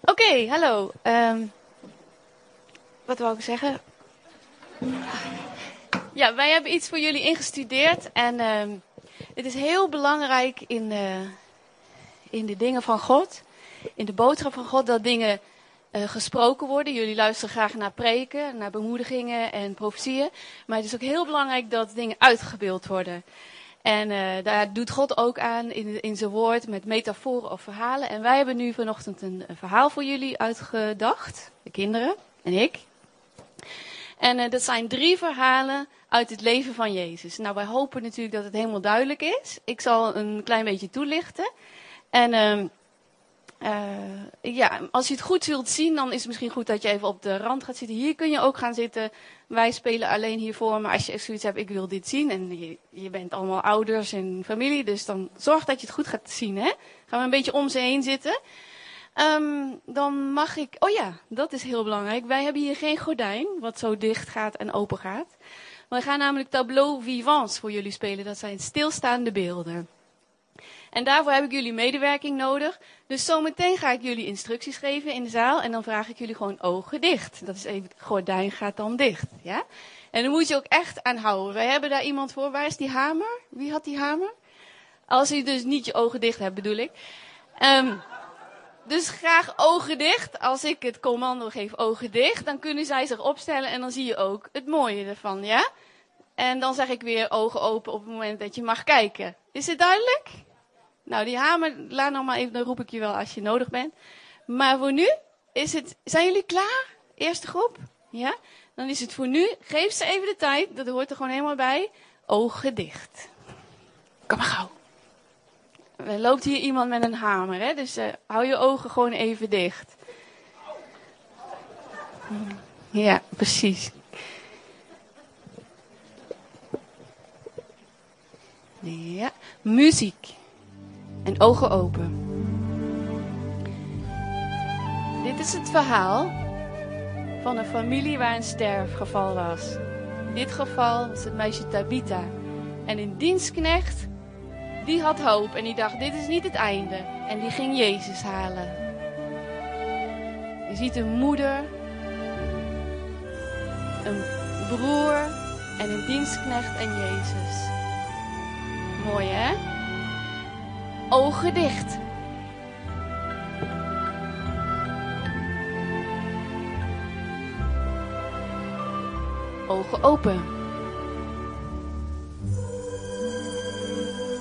[SPEAKER 10] Oké, hallo. Ehm, wat wou ik zeggen? Ja, wij hebben iets voor jullie ingestudeerd. En ehm, het is heel belangrijk in de, in de dingen van God. In de boodschap van God dat dingen eh, gesproken worden. Jullie luisteren graag naar preken, naar bemoedigingen en profetieën. Maar het is ook heel belangrijk dat dingen uitgebeeld worden. En eh, daar doet God ook aan in, in zijn woord met metaforen of verhalen. En wij hebben nu vanochtend een verhaal voor jullie uitgedacht. De kinderen en ik. En uh, dat zijn drie verhalen uit het leven van Jezus. Nou, wij hopen natuurlijk dat het helemaal duidelijk is. Ik zal een klein beetje toelichten. En uh, ja, als je het goed wilt zien, dan is het misschien goed dat je even op de rand gaat zitten. Hier kun je ook gaan zitten. Wij spelen alleen hiervoor, maar als je zoiets hebt, ik wil dit zien. En je, je bent allemaal ouders en familie, dus dan zorg dat je het goed gaat zien. Hè? Gaan we een beetje om ze heen zitten. Um, dan mag ik, oh ja, dat is heel belangrijk. Wij hebben hier geen gordijn, wat zo dicht gaat en open gaat. Wij gaan namelijk tableau vivants voor jullie spelen. Dat zijn stilstaande beelden. En daarvoor heb ik jullie medewerking nodig. Dus zometeen ga ik jullie instructies geven in de zaal. En dan vraag ik jullie gewoon ogen dicht. Dat is even, gordijn gaat dan dicht. Ja? En dan moet je ook echt aan houden. Wij hebben daar iemand voor. Waar is die hamer? Wie had die hamer? Als je dus niet je ogen dicht hebt, bedoel ik. Um, dus graag ogen dicht. Als ik het commando geef ogen dicht, dan kunnen zij zich opstellen en dan zie je ook het mooie ervan, ja? En dan zeg ik weer ogen open op het moment dat je mag kijken. Is het duidelijk? Nou, die hamer, laat nog maar even, dan roep ik je wel als je nodig bent. Maar voor nu is het, zijn jullie klaar? Eerste groep? Ja? Dan is het voor nu, geef ze even de tijd, dat hoort er gewoon helemaal bij. Ogen dicht. Kom maar gauw. Er loopt hier iemand met een hamer, hè? dus uh, hou je ogen gewoon even dicht. Ja, precies. Ja, muziek. En ogen open. Dit is het verhaal van een familie waar een sterfgeval was. In dit geval was het meisje Tabita. En een dienstknecht, die had hoop en die dacht, dit is niet het einde. En die ging Jezus halen. Je ziet een moeder, een broer en een dienstknecht en Jezus. Mooi hè? Ogen dicht. Ogen open.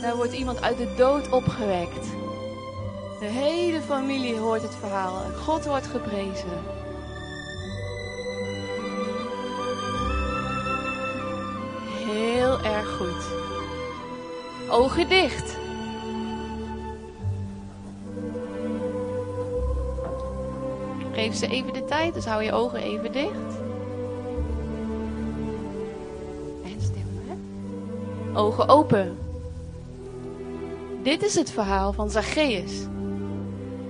[SPEAKER 10] Daar wordt iemand uit de dood opgewekt. De hele familie hoort het verhaal. God wordt geprezen. Heel erg goed. Ogen dicht. Geef ze even de tijd, dus hou je ogen even dicht. En stemmen, hè? Ogen open. Dit is het verhaal van Zacchaeus.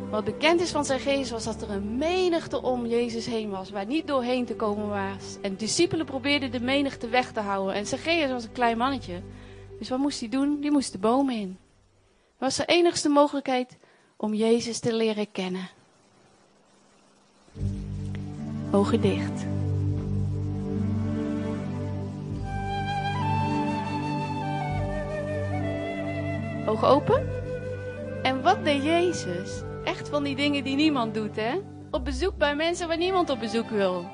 [SPEAKER 10] Wat bekend is van Zacchaeus was dat er een menigte om Jezus heen was, waar niet doorheen te komen was. En discipelen probeerden de menigte weg te houden. En Zacchaeus was een klein mannetje. Dus wat moest hij doen? Die moest de bomen in. Dat was de enigste mogelijkheid om Jezus te leren kennen. Ogen dicht. Ogen open. En wat deed Jezus? Echt van die dingen die niemand doet, hè? Op bezoek bij mensen waar niemand op bezoek wil.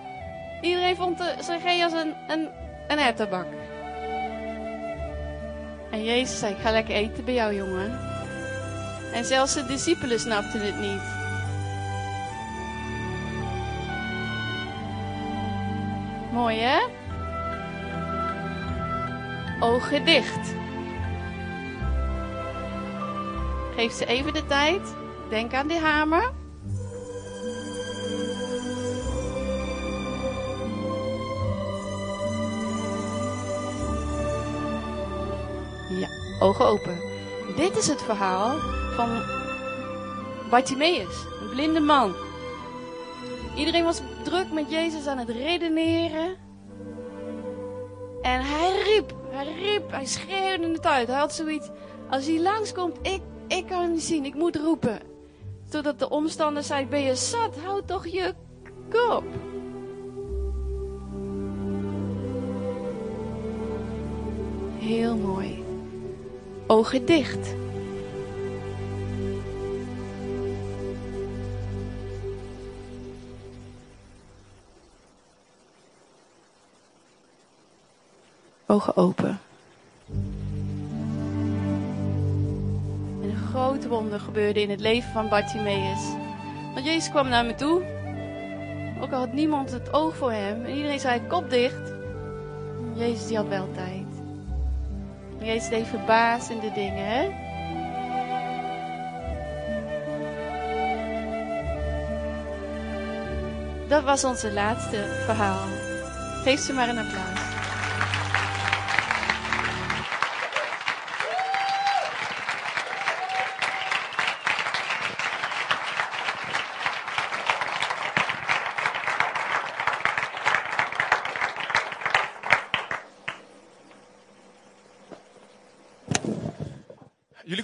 [SPEAKER 10] Iedereen vond de Zacchaeus een, een, een hertenbak. En Jezus zei, ik ga lekker eten bij jou, jongen. En zelfs de discipelen snapten het niet. Mooi, hè? Ogen dicht. Geef ze even de tijd. Denk aan die hamer. Ja, ogen open. Dit is het verhaal van Bartimaeus, een blinde man.
[SPEAKER 11] Iedereen was druk met Jezus aan het redeneren. En hij riep, hij riep, hij schreeuwde het uit. Hij had zoiets, als hij langskomt, ik, ik kan niet zien, ik moet roepen. Totdat de omstander zei, ben je zat, houd toch je kop. Heel mooi. Ogen dicht. Ogen open. Grote wonder gebeurde in het leven van Bartimaeus. Want Jezus kwam naar me toe. Ook al had niemand het oog voor hem. En iedereen zei, kop dicht. Jezus die had wel tijd. Jezus deed verbazende dingen, hè? Dat was onze laatste verhaal. Geef ze maar een applaus.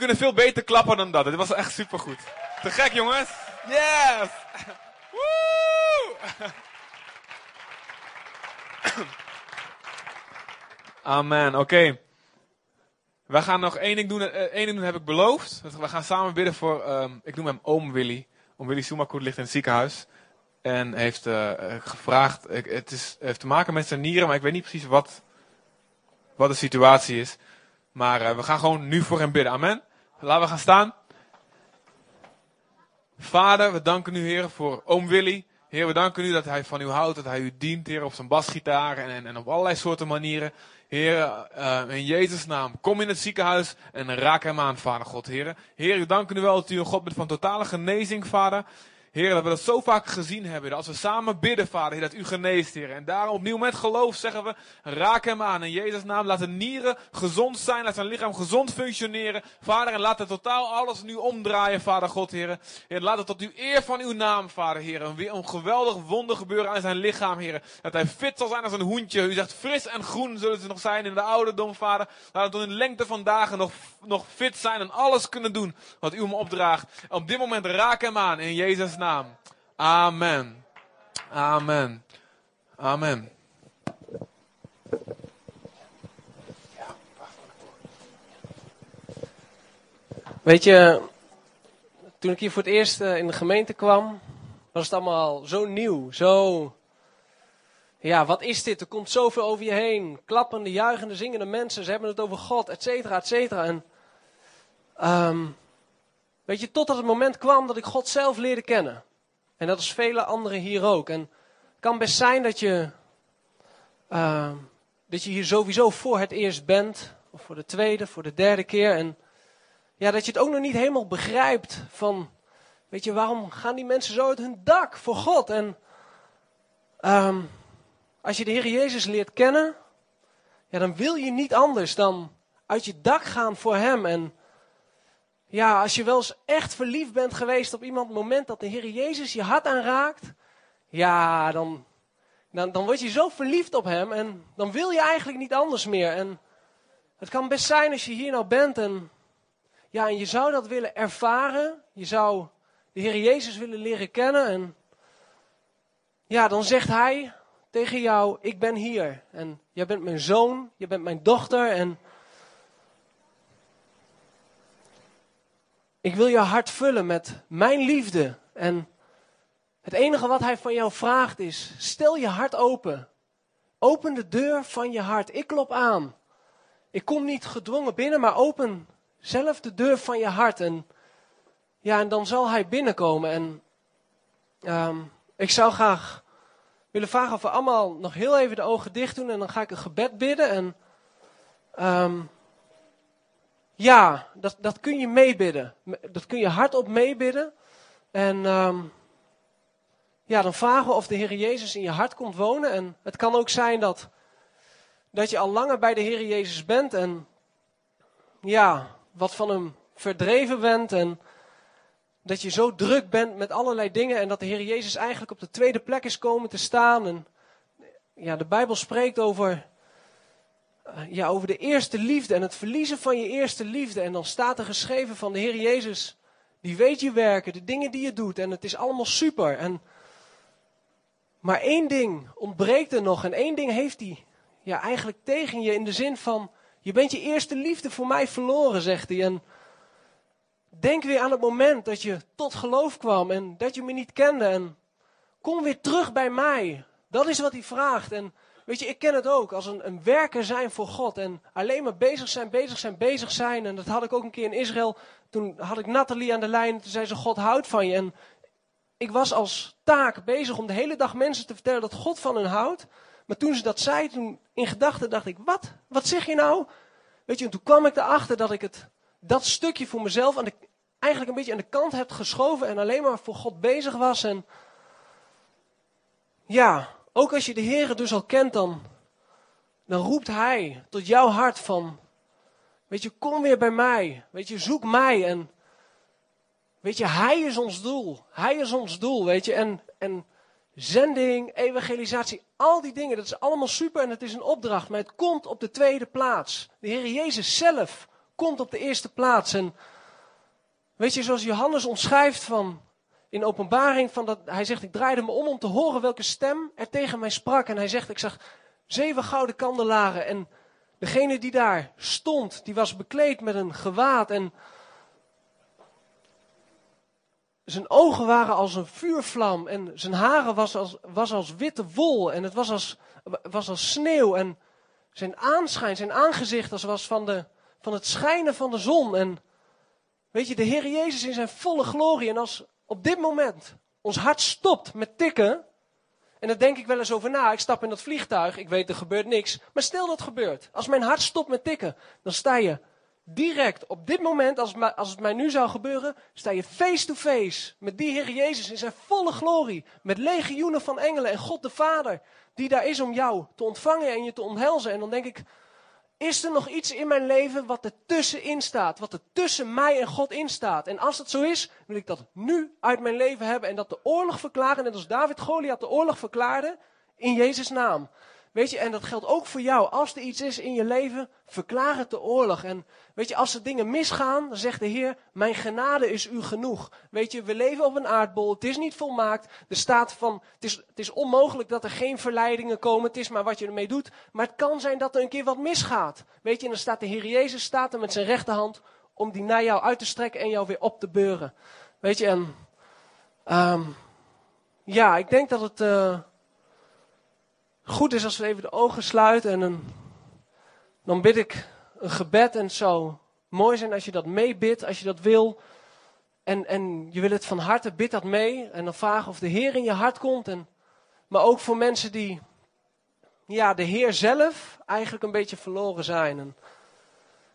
[SPEAKER 1] Kunnen veel beter klappen dan dat. Dit was echt supergoed. Te gek, jongens. Yes! Amen. Oké. We gaan nog één ding doen. eh, één ding doen heb ik beloofd. We gaan samen bidden voor, ehm, ik noem hem oom Willy. Oom Willy Sumakoet ligt in het ziekenhuis. En heeft eh, eh, gevraagd, het is, heeft te maken met zijn nieren, maar ik weet niet precies wat, wat de situatie is. Maar eh, we gaan gewoon nu voor hem bidden. Amen. Laten we gaan staan. Vader, we danken u, Heer, voor oom Willy. Heer, we danken u dat hij van u houdt, dat hij u dient, Heer, op zijn basgitaar en, en, en op allerlei soorten manieren. Heer, eh, in Jezus' naam, kom in het ziekenhuis en raak hem aan, Vader God, Heer. Heer, we danken u wel dat u een God bent van totale genezing, Vader. Heer, dat we dat zo vaak gezien hebben. Als we samen bidden, Vader, Heer, dat u geneest, Heer. En daarom opnieuw met geloof zeggen we, raak hem aan. In Jezus' naam, laat de nieren gezond zijn. Laat zijn lichaam gezond functioneren. Vader, en laat het totaal alles nu omdraaien, Vader God, Heer. Heer, laat het tot uw eer van uw naam, Vader, Heer. Een, een geweldig wonder gebeuren aan zijn lichaam, Heer. Dat hij fit zal zijn als een hoentje. U zegt, fris en groen zullen ze nog zijn in de ouderdom, Vader. Laat het tot in lengte van dagen nog, nog fit zijn en alles kunnen doen wat u hem opdraagt. Op dit moment raak hem aan, in Jezus' naam. Amen. Amen. Amen.
[SPEAKER 4] Weet je, toen ik hier voor het eerst eh, in de gemeente kwam, was het allemaal zo nieuw, zo... Ja, wat is dit? Er komt zoveel over je heen. Klappende, juichende, zingende mensen. Ze hebben het over God, et cetera, et cetera. En, ehm, weet je, totdat het moment kwam dat ik God zelf leerde kennen. En dat is vele anderen hier ook. En het kan best zijn dat je, ehm, dat je hier sowieso voor het eerst bent. Of voor de tweede, voor de derde keer. En ja, dat je het ook nog niet helemaal begrijpt van, weet je, waarom gaan die mensen zo uit hun dak voor God? En ehm, als je de Heer Jezus leert kennen, ja, dan wil je niet anders dan uit je dak gaan voor Hem. En ja, als je wel eens echt verliefd bent geweest op iemand, het moment dat de Heer Jezus je hart aanraakt, ja, dan, dan, dan word je zo verliefd op Hem en dan wil je eigenlijk niet anders meer. En het kan best zijn als je hier nou bent en ja, en je zou dat willen ervaren. Je zou de Heer Jezus willen leren kennen. En ja, dan zegt Hij tegen jou, ik ben hier. En jij bent mijn zoon, je bent mijn dochter. En ik wil je hart vullen met mijn liefde. En het enige wat Hij van jou vraagt is, stel je hart open. Open de deur van je hart. Ik klop aan. Ik kom niet gedwongen binnen, maar open zelf de deur van je hart. En, ja, en dan zal hij binnenkomen. En ehm, ik zou graag willen vragen of we allemaal nog heel even de ogen dicht doen. En dan ga ik een gebed bidden. En ehm, ja, dat, dat kun je meebidden. Dat kun je hardop meebidden. En ehm, ja, dan vragen we of de Heer Jezus in je hart komt wonen. En het kan ook zijn dat, dat je al langer bij de Heer Jezus bent. En ja, wat van hem verdreven bent. En dat je zo druk bent met allerlei dingen en dat de Heer Jezus eigenlijk op de tweede plek is komen te staan. En ja, de Bijbel spreekt over, ja, over de eerste liefde en het verliezen van je eerste liefde. En dan staat er geschreven van de Heer Jezus, die weet je werken, de dingen die je doet en het is allemaal super. En, maar één ding ontbreekt er nog en één ding heeft hij ja, eigenlijk tegen je in de zin van, je bent je eerste liefde voor mij verloren, zegt hij. En denk weer aan het moment dat je tot geloof kwam en dat je me niet kende. En kom weer terug bij mij. Dat is wat hij vraagt. En weet je, ik ken het ook als een, een werker zijn voor God. En alleen maar bezig zijn, bezig zijn, bezig zijn. En dat had ik ook een keer in Israël. Toen had ik Nathalie aan de lijn. En toen zei ze: God houdt van je. En ik was als taak bezig om de hele dag mensen te vertellen dat God van hen houdt. Maar toen ze dat zei, toen in gedachten dacht ik: Wat? Wat zeg je nou? Weet je, en toen kwam ik erachter dat ik het, dat stukje voor mezelf aan de, eigenlijk een beetje aan de kant heb geschoven. En alleen maar voor God bezig was. En ja, ook als je de Heer dus al kent, dan, dan roept Hij tot jouw hart van, weet je, kom weer bij mij. Weet je, zoek mij. En weet je, Hij is ons doel. Hij is ons doel, weet je. En, en zending, evangelisatie, al die dingen, dat is allemaal super en het is een opdracht. Maar het komt op de tweede plaats. De Heer Jezus zelf komt op de eerste plaats. En weet je, zoals Johannes omschrijft van in openbaring van dat, hij zegt, ik draaide me om om te horen welke stem er tegen mij sprak. En hij zegt, ik zag zeven gouden kandelaren en degene die daar stond, die was bekleed met een gewaad en zijn ogen waren als een vuurvlam en zijn haren was als, was als witte wol en het was als, was als sneeuw en zijn aanschijn, zijn aangezicht als was van, de, van het schijnen van de zon. En weet je, de Heer Jezus in zijn volle glorie en als, op dit moment ons hart stopt met tikken, en dan denk ik wel eens over na, ik stap in dat vliegtuig, ik weet er gebeurt niks, maar stel dat gebeurt. Als mijn hart stopt met tikken, dan sta je direct op dit moment, als het, als het mij nu zou gebeuren, sta je face to face met die Heer Jezus in zijn volle glorie, met legioenen van engelen en God de Vader, die daar is om jou te ontvangen en je te omhelzen. En dan denk ik, is er nog iets in mijn leven wat er tussenin staat? Wat er tussen mij en God in staat? En als dat zo is, wil ik dat nu uit mijn leven hebben. En dat de oorlog verklaren, net als David Goliath de oorlog verklaarde, in Jezus' naam. Weet je, en dat geldt ook voor jou. Als er iets is in je leven, verklaar het de oorlog. En weet je, als er dingen misgaan, dan zegt de Heer, mijn genade is u genoeg. Weet je, we leven op een aardbol, het is niet volmaakt. Er staat van, het is, het is onmogelijk dat er geen verleidingen komen, het is maar wat je ermee doet. Maar het kan zijn dat er een keer wat misgaat. Weet je, en dan staat de Heer Jezus, staat er met zijn rechterhand, om die naar jou uit te strekken en jou weer op te beuren. Weet je, en um, ja, ik denk dat het... Uh, goed is als we even de ogen sluiten en dan bid ik een gebed en zou mooi zijn als je dat meebidt, als je dat wil. En, en je wil het van harte, bid dat mee. En dan vragen of de Heer in je hart komt. En, maar ook voor mensen die ja, de Heer zelf eigenlijk een beetje verloren zijn. En,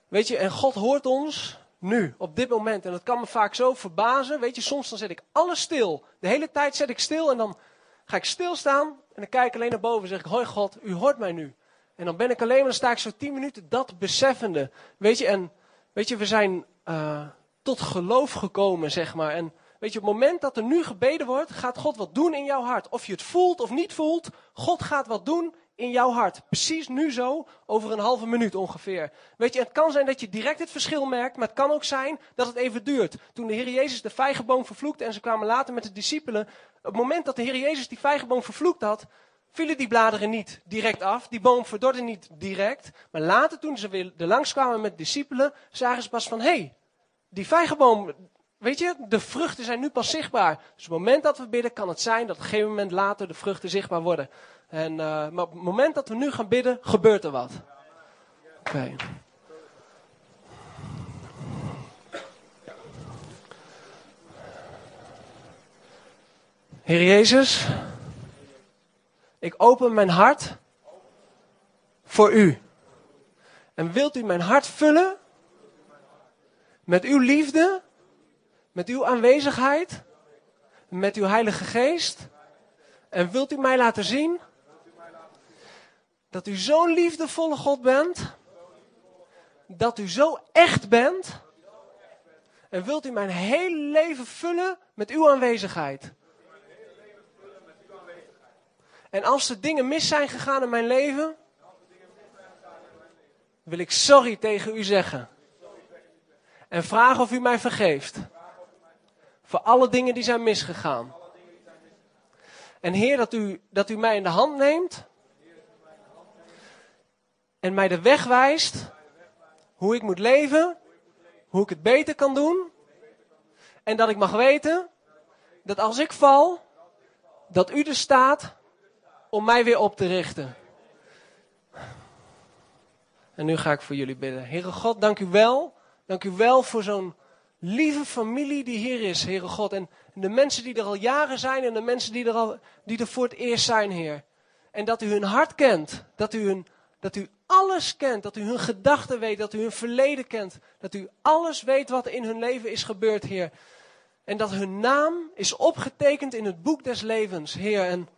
[SPEAKER 4] weet je, en God hoort ons nu, op dit moment. En dat kan me vaak zo verbazen. Weet je, soms dan zet ik alles stil. De hele tijd zet ik stil en dan ga ik stilstaan en dan kijk ik alleen naar boven en zeg ik, hoi God, u hoort mij nu. En dan ben ik alleen maar, dan sta ik zo tien minuten dat beseffende. Weet je, en weet je, we zijn uh, tot geloof gekomen, zeg maar. En weet je, op het moment dat er nu gebeden wordt, gaat God wat doen in jouw hart. Of je het voelt of niet voelt, God gaat wat doen in jouw hart. Precies nu zo, over een halve minuut ongeveer. Weet je, het kan zijn dat je direct het verschil merkt, maar het kan ook zijn dat het even duurt. Toen de Heer Jezus de vijgenboom vervloekte en ze kwamen later met de discipelen, op het moment dat de Heer Jezus die vijgenboom vervloekt had, vielen die bladeren niet direct af. Die boom verdorde niet direct. Maar later, toen ze weer er langs kwamen met discipelen, zagen ze pas van, hé, hey, die vijgenboom, weet je, de vruchten zijn nu pas zichtbaar. Dus op het moment dat we bidden, kan het zijn dat op een gegeven moment later de vruchten zichtbaar worden. En, uh, maar op het moment dat we nu gaan bidden, gebeurt er wat. Oké. Heer Jezus, ik open mijn hart voor U. En wilt U mijn hart vullen met Uw liefde, met Uw aanwezigheid, met Uw Heilige Geest? En wilt U mij laten zien dat U zo'n liefdevolle God bent, dat U zo echt bent En wilt u mijn hele leven vullen met uw aanwezigheid. En als er dingen mis zijn gegaan in mijn leven, wil ik sorry tegen u zeggen. En vragen of u mij vergeeft. Voor alle dingen die zijn misgegaan. En Heer, dat u, dat u mij in de hand neemt. En mij de weg wijst. Hoe ik moet leven. Hoe ik het beter kan doen. En dat ik mag weten. Dat als ik val. Dat u er staat. Om mij weer op te richten. En nu ga ik voor jullie bidden. Heere God, dank u wel. Dank u wel voor zo'n lieve familie die hier is, Heere God. En de mensen die er al jaren zijn en de mensen die er, al, die er voor het eerst zijn, Heer. En dat u hun hart kent. Dat u, hun, dat u alles kent. Dat u hun gedachten weet. Dat u hun verleden kent. Dat u alles weet wat in hun leven is gebeurd, Heer. En dat hun naam is opgetekend in het boek des levens, Heer. En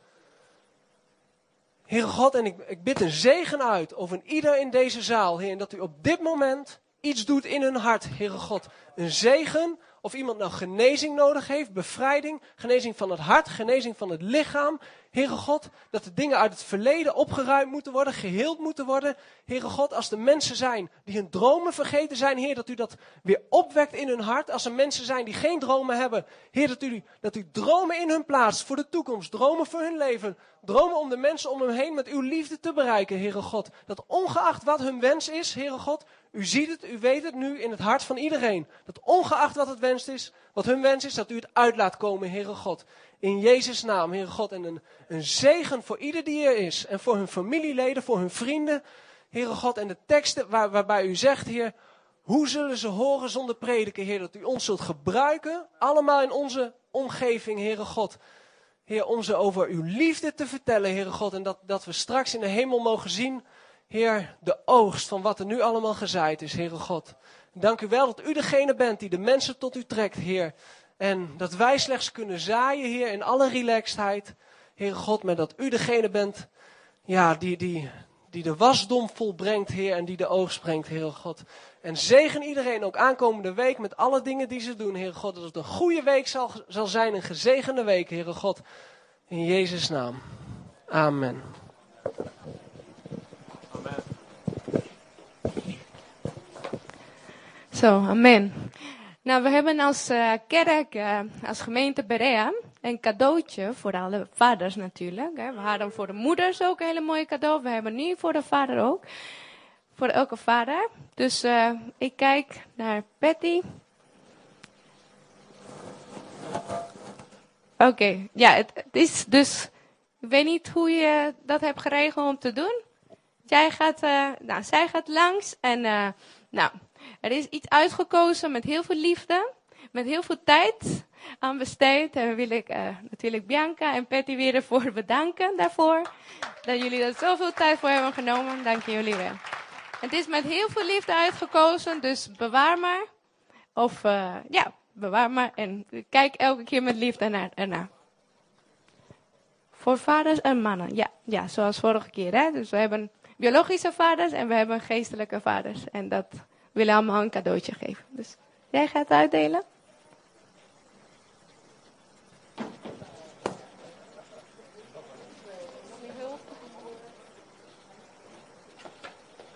[SPEAKER 4] Heere God, en ik, ik bid een zegen uit over ieder in deze zaal, Heer. En dat u op dit moment iets doet in hun hart, Heere God. Een zegen, of iemand nou genezing nodig heeft, bevrijding, genezing van het hart, genezing van het lichaam. Heere God, dat de dingen uit het verleden opgeruimd moeten worden, geheeld moeten worden. Heere God, als er mensen zijn die hun dromen vergeten zijn, Heer, dat u dat weer opwekt in hun hart. Als er mensen zijn die geen dromen hebben, Heer, dat u, dat u dromen in hun plaatst voor de toekomst, dromen voor hun leven, dromen om de mensen om hem heen met uw liefde te bereiken, Heere God. Dat ongeacht wat hun wens is, Heere God, u ziet het, u weet het nu in het hart van iedereen. Dat ongeacht wat het wens is, wat hun wens is, dat u het uit laat komen, Heere God. In Jezus' naam, Heere God. En een, een zegen voor ieder die er is. En voor hun familieleden, voor hun vrienden. Heere God. En de teksten waar, waarbij u zegt, Heer. Hoe zullen ze horen zonder prediken, Heer? Dat u ons zult gebruiken. Allemaal in onze omgeving, Heere God. Heer, om ze over uw liefde te vertellen, Heere God. En dat, dat we straks in de hemel mogen zien, Heer, de oogst van wat er nu allemaal gezaaid is, Heere God. Dank u wel dat u degene bent die de mensen tot u trekt, Heer. En dat wij slechts kunnen zaaien, Heer, in alle relaxedheid. Heer God, maar dat u degene bent ja, die, die, die de wasdom volbrengt, Heer, en die de oogst brengt, Heer God. En zegen iedereen ook aankomende week met alle dingen die ze doen, Heer God. Dat het een goede week zal, zal zijn, een gezegende week, Heer God. In Jezus' naam. Amen.
[SPEAKER 6] Zo, amen. Nou, we hebben als uh, kerk, uh, als gemeente Berea, een cadeautje voor alle vaders natuurlijk. Hè. We hadden voor de moeders ook een hele mooie cadeau. We hebben nu voor de vader ook. Voor elke vader. Dus uh, ik kijk naar Patty. Oké, ja, het, het, is dus. Ik weet niet hoe je dat hebt geregeld om te doen. Jij gaat, nou, zij gaat langs en, nou, er is iets uitgekozen met heel veel liefde, met heel veel tijd aan besteed. En wil ik uh, natuurlijk Bianca en Patty weer ervoor bedanken daarvoor. Dat jullie er zoveel tijd voor hebben genomen. Dank jullie wel. Het is met heel veel liefde uitgekozen, dus bewaar maar. Of uh, ja, bewaar maar. En kijk elke keer met liefde naar, ernaar. Voor vaders en mannen. Ja, ja, zoals vorige keer. Hè? Dus we hebben biologische vaders en we hebben geestelijke vaders. En dat willen allemaal een cadeautje geven. Dus jij gaat uitdelen?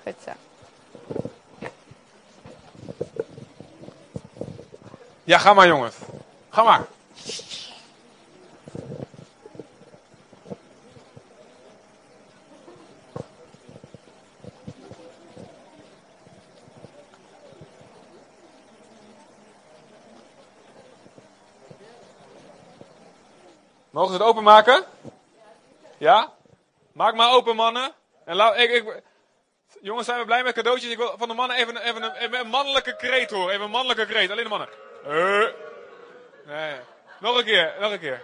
[SPEAKER 6] Goed zo.
[SPEAKER 1] Ja, ga maar jongens. Ga maar. Mogen ze het openmaken? Ja? Maak maar open, mannen. En ik, ik, jongens, zijn we blij met cadeautjes? Ik wil van de mannen even, even, een, mannelijke kreet horen. Even een mannelijke kreet. Alleen de mannen. Uh. Nee. Nog een keer, nog een keer.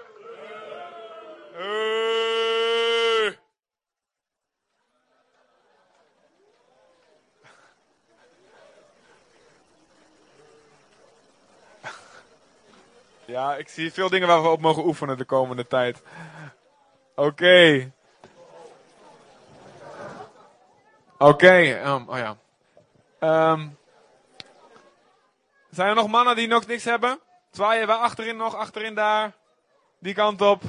[SPEAKER 1] Ja, ik zie veel dingen waar we op mogen oefenen de komende tijd. Oké. Oké, um, oh ja. Um, Zijn er nog mannen die nog niks hebben? Zwaaien we achterin nog, achterin daar. Die kant op.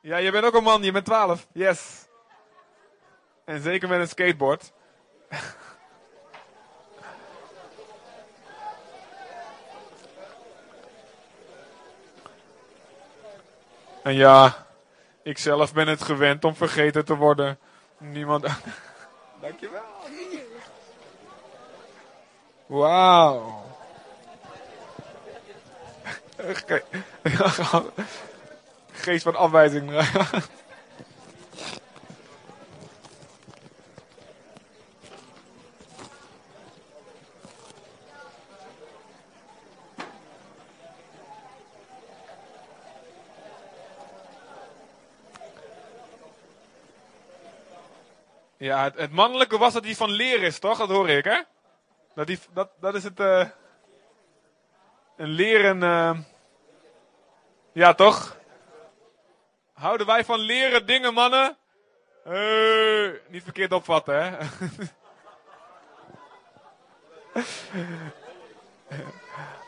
[SPEAKER 1] Ja, je bent ook een man, je bent 12. Yes. En zeker met een skateboard. en ja, ik zelf ben het gewend om vergeten te worden. Niemand. Dankjewel. Wauw. Geest van afwijzing. Ja, het, het mannelijke was dat die van leer is, toch? Dat hoor ik, hè? Dat, die, dat, dat is het. eh een leren. eh ja, toch? Houden wij van leren dingen, mannen? Hey, niet verkeerd opvatten, hè?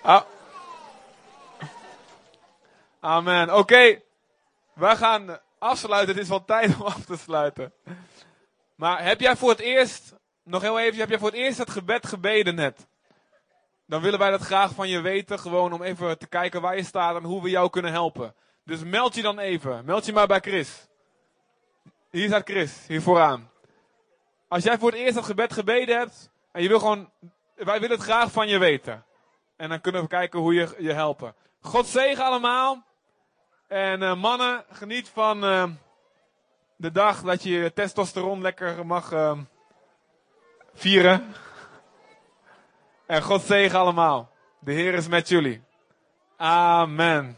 [SPEAKER 1] ah. Amen. Oké, wij gaan afsluiten. Het is wel tijd om af te sluiten. Maar heb jij voor het eerst, nog heel even, heb jij voor het eerst het gebed gebeden net? Dan willen wij dat graag van je weten, gewoon om even te kijken waar je staat en hoe we jou kunnen helpen. Dus meld je dan even. Meld je maar bij Chris. Hier staat Chris, hier vooraan. Als jij voor het eerst het gebed gebeden hebt en je wil gewoon, wij willen het graag van je weten. En dan kunnen we kijken hoe je je helpen. God zegen allemaal. En uh, mannen, geniet van uh, de dag dat je testosteron lekker mag uh, vieren. En God zegen allemaal. De Heer is met jullie. Amen.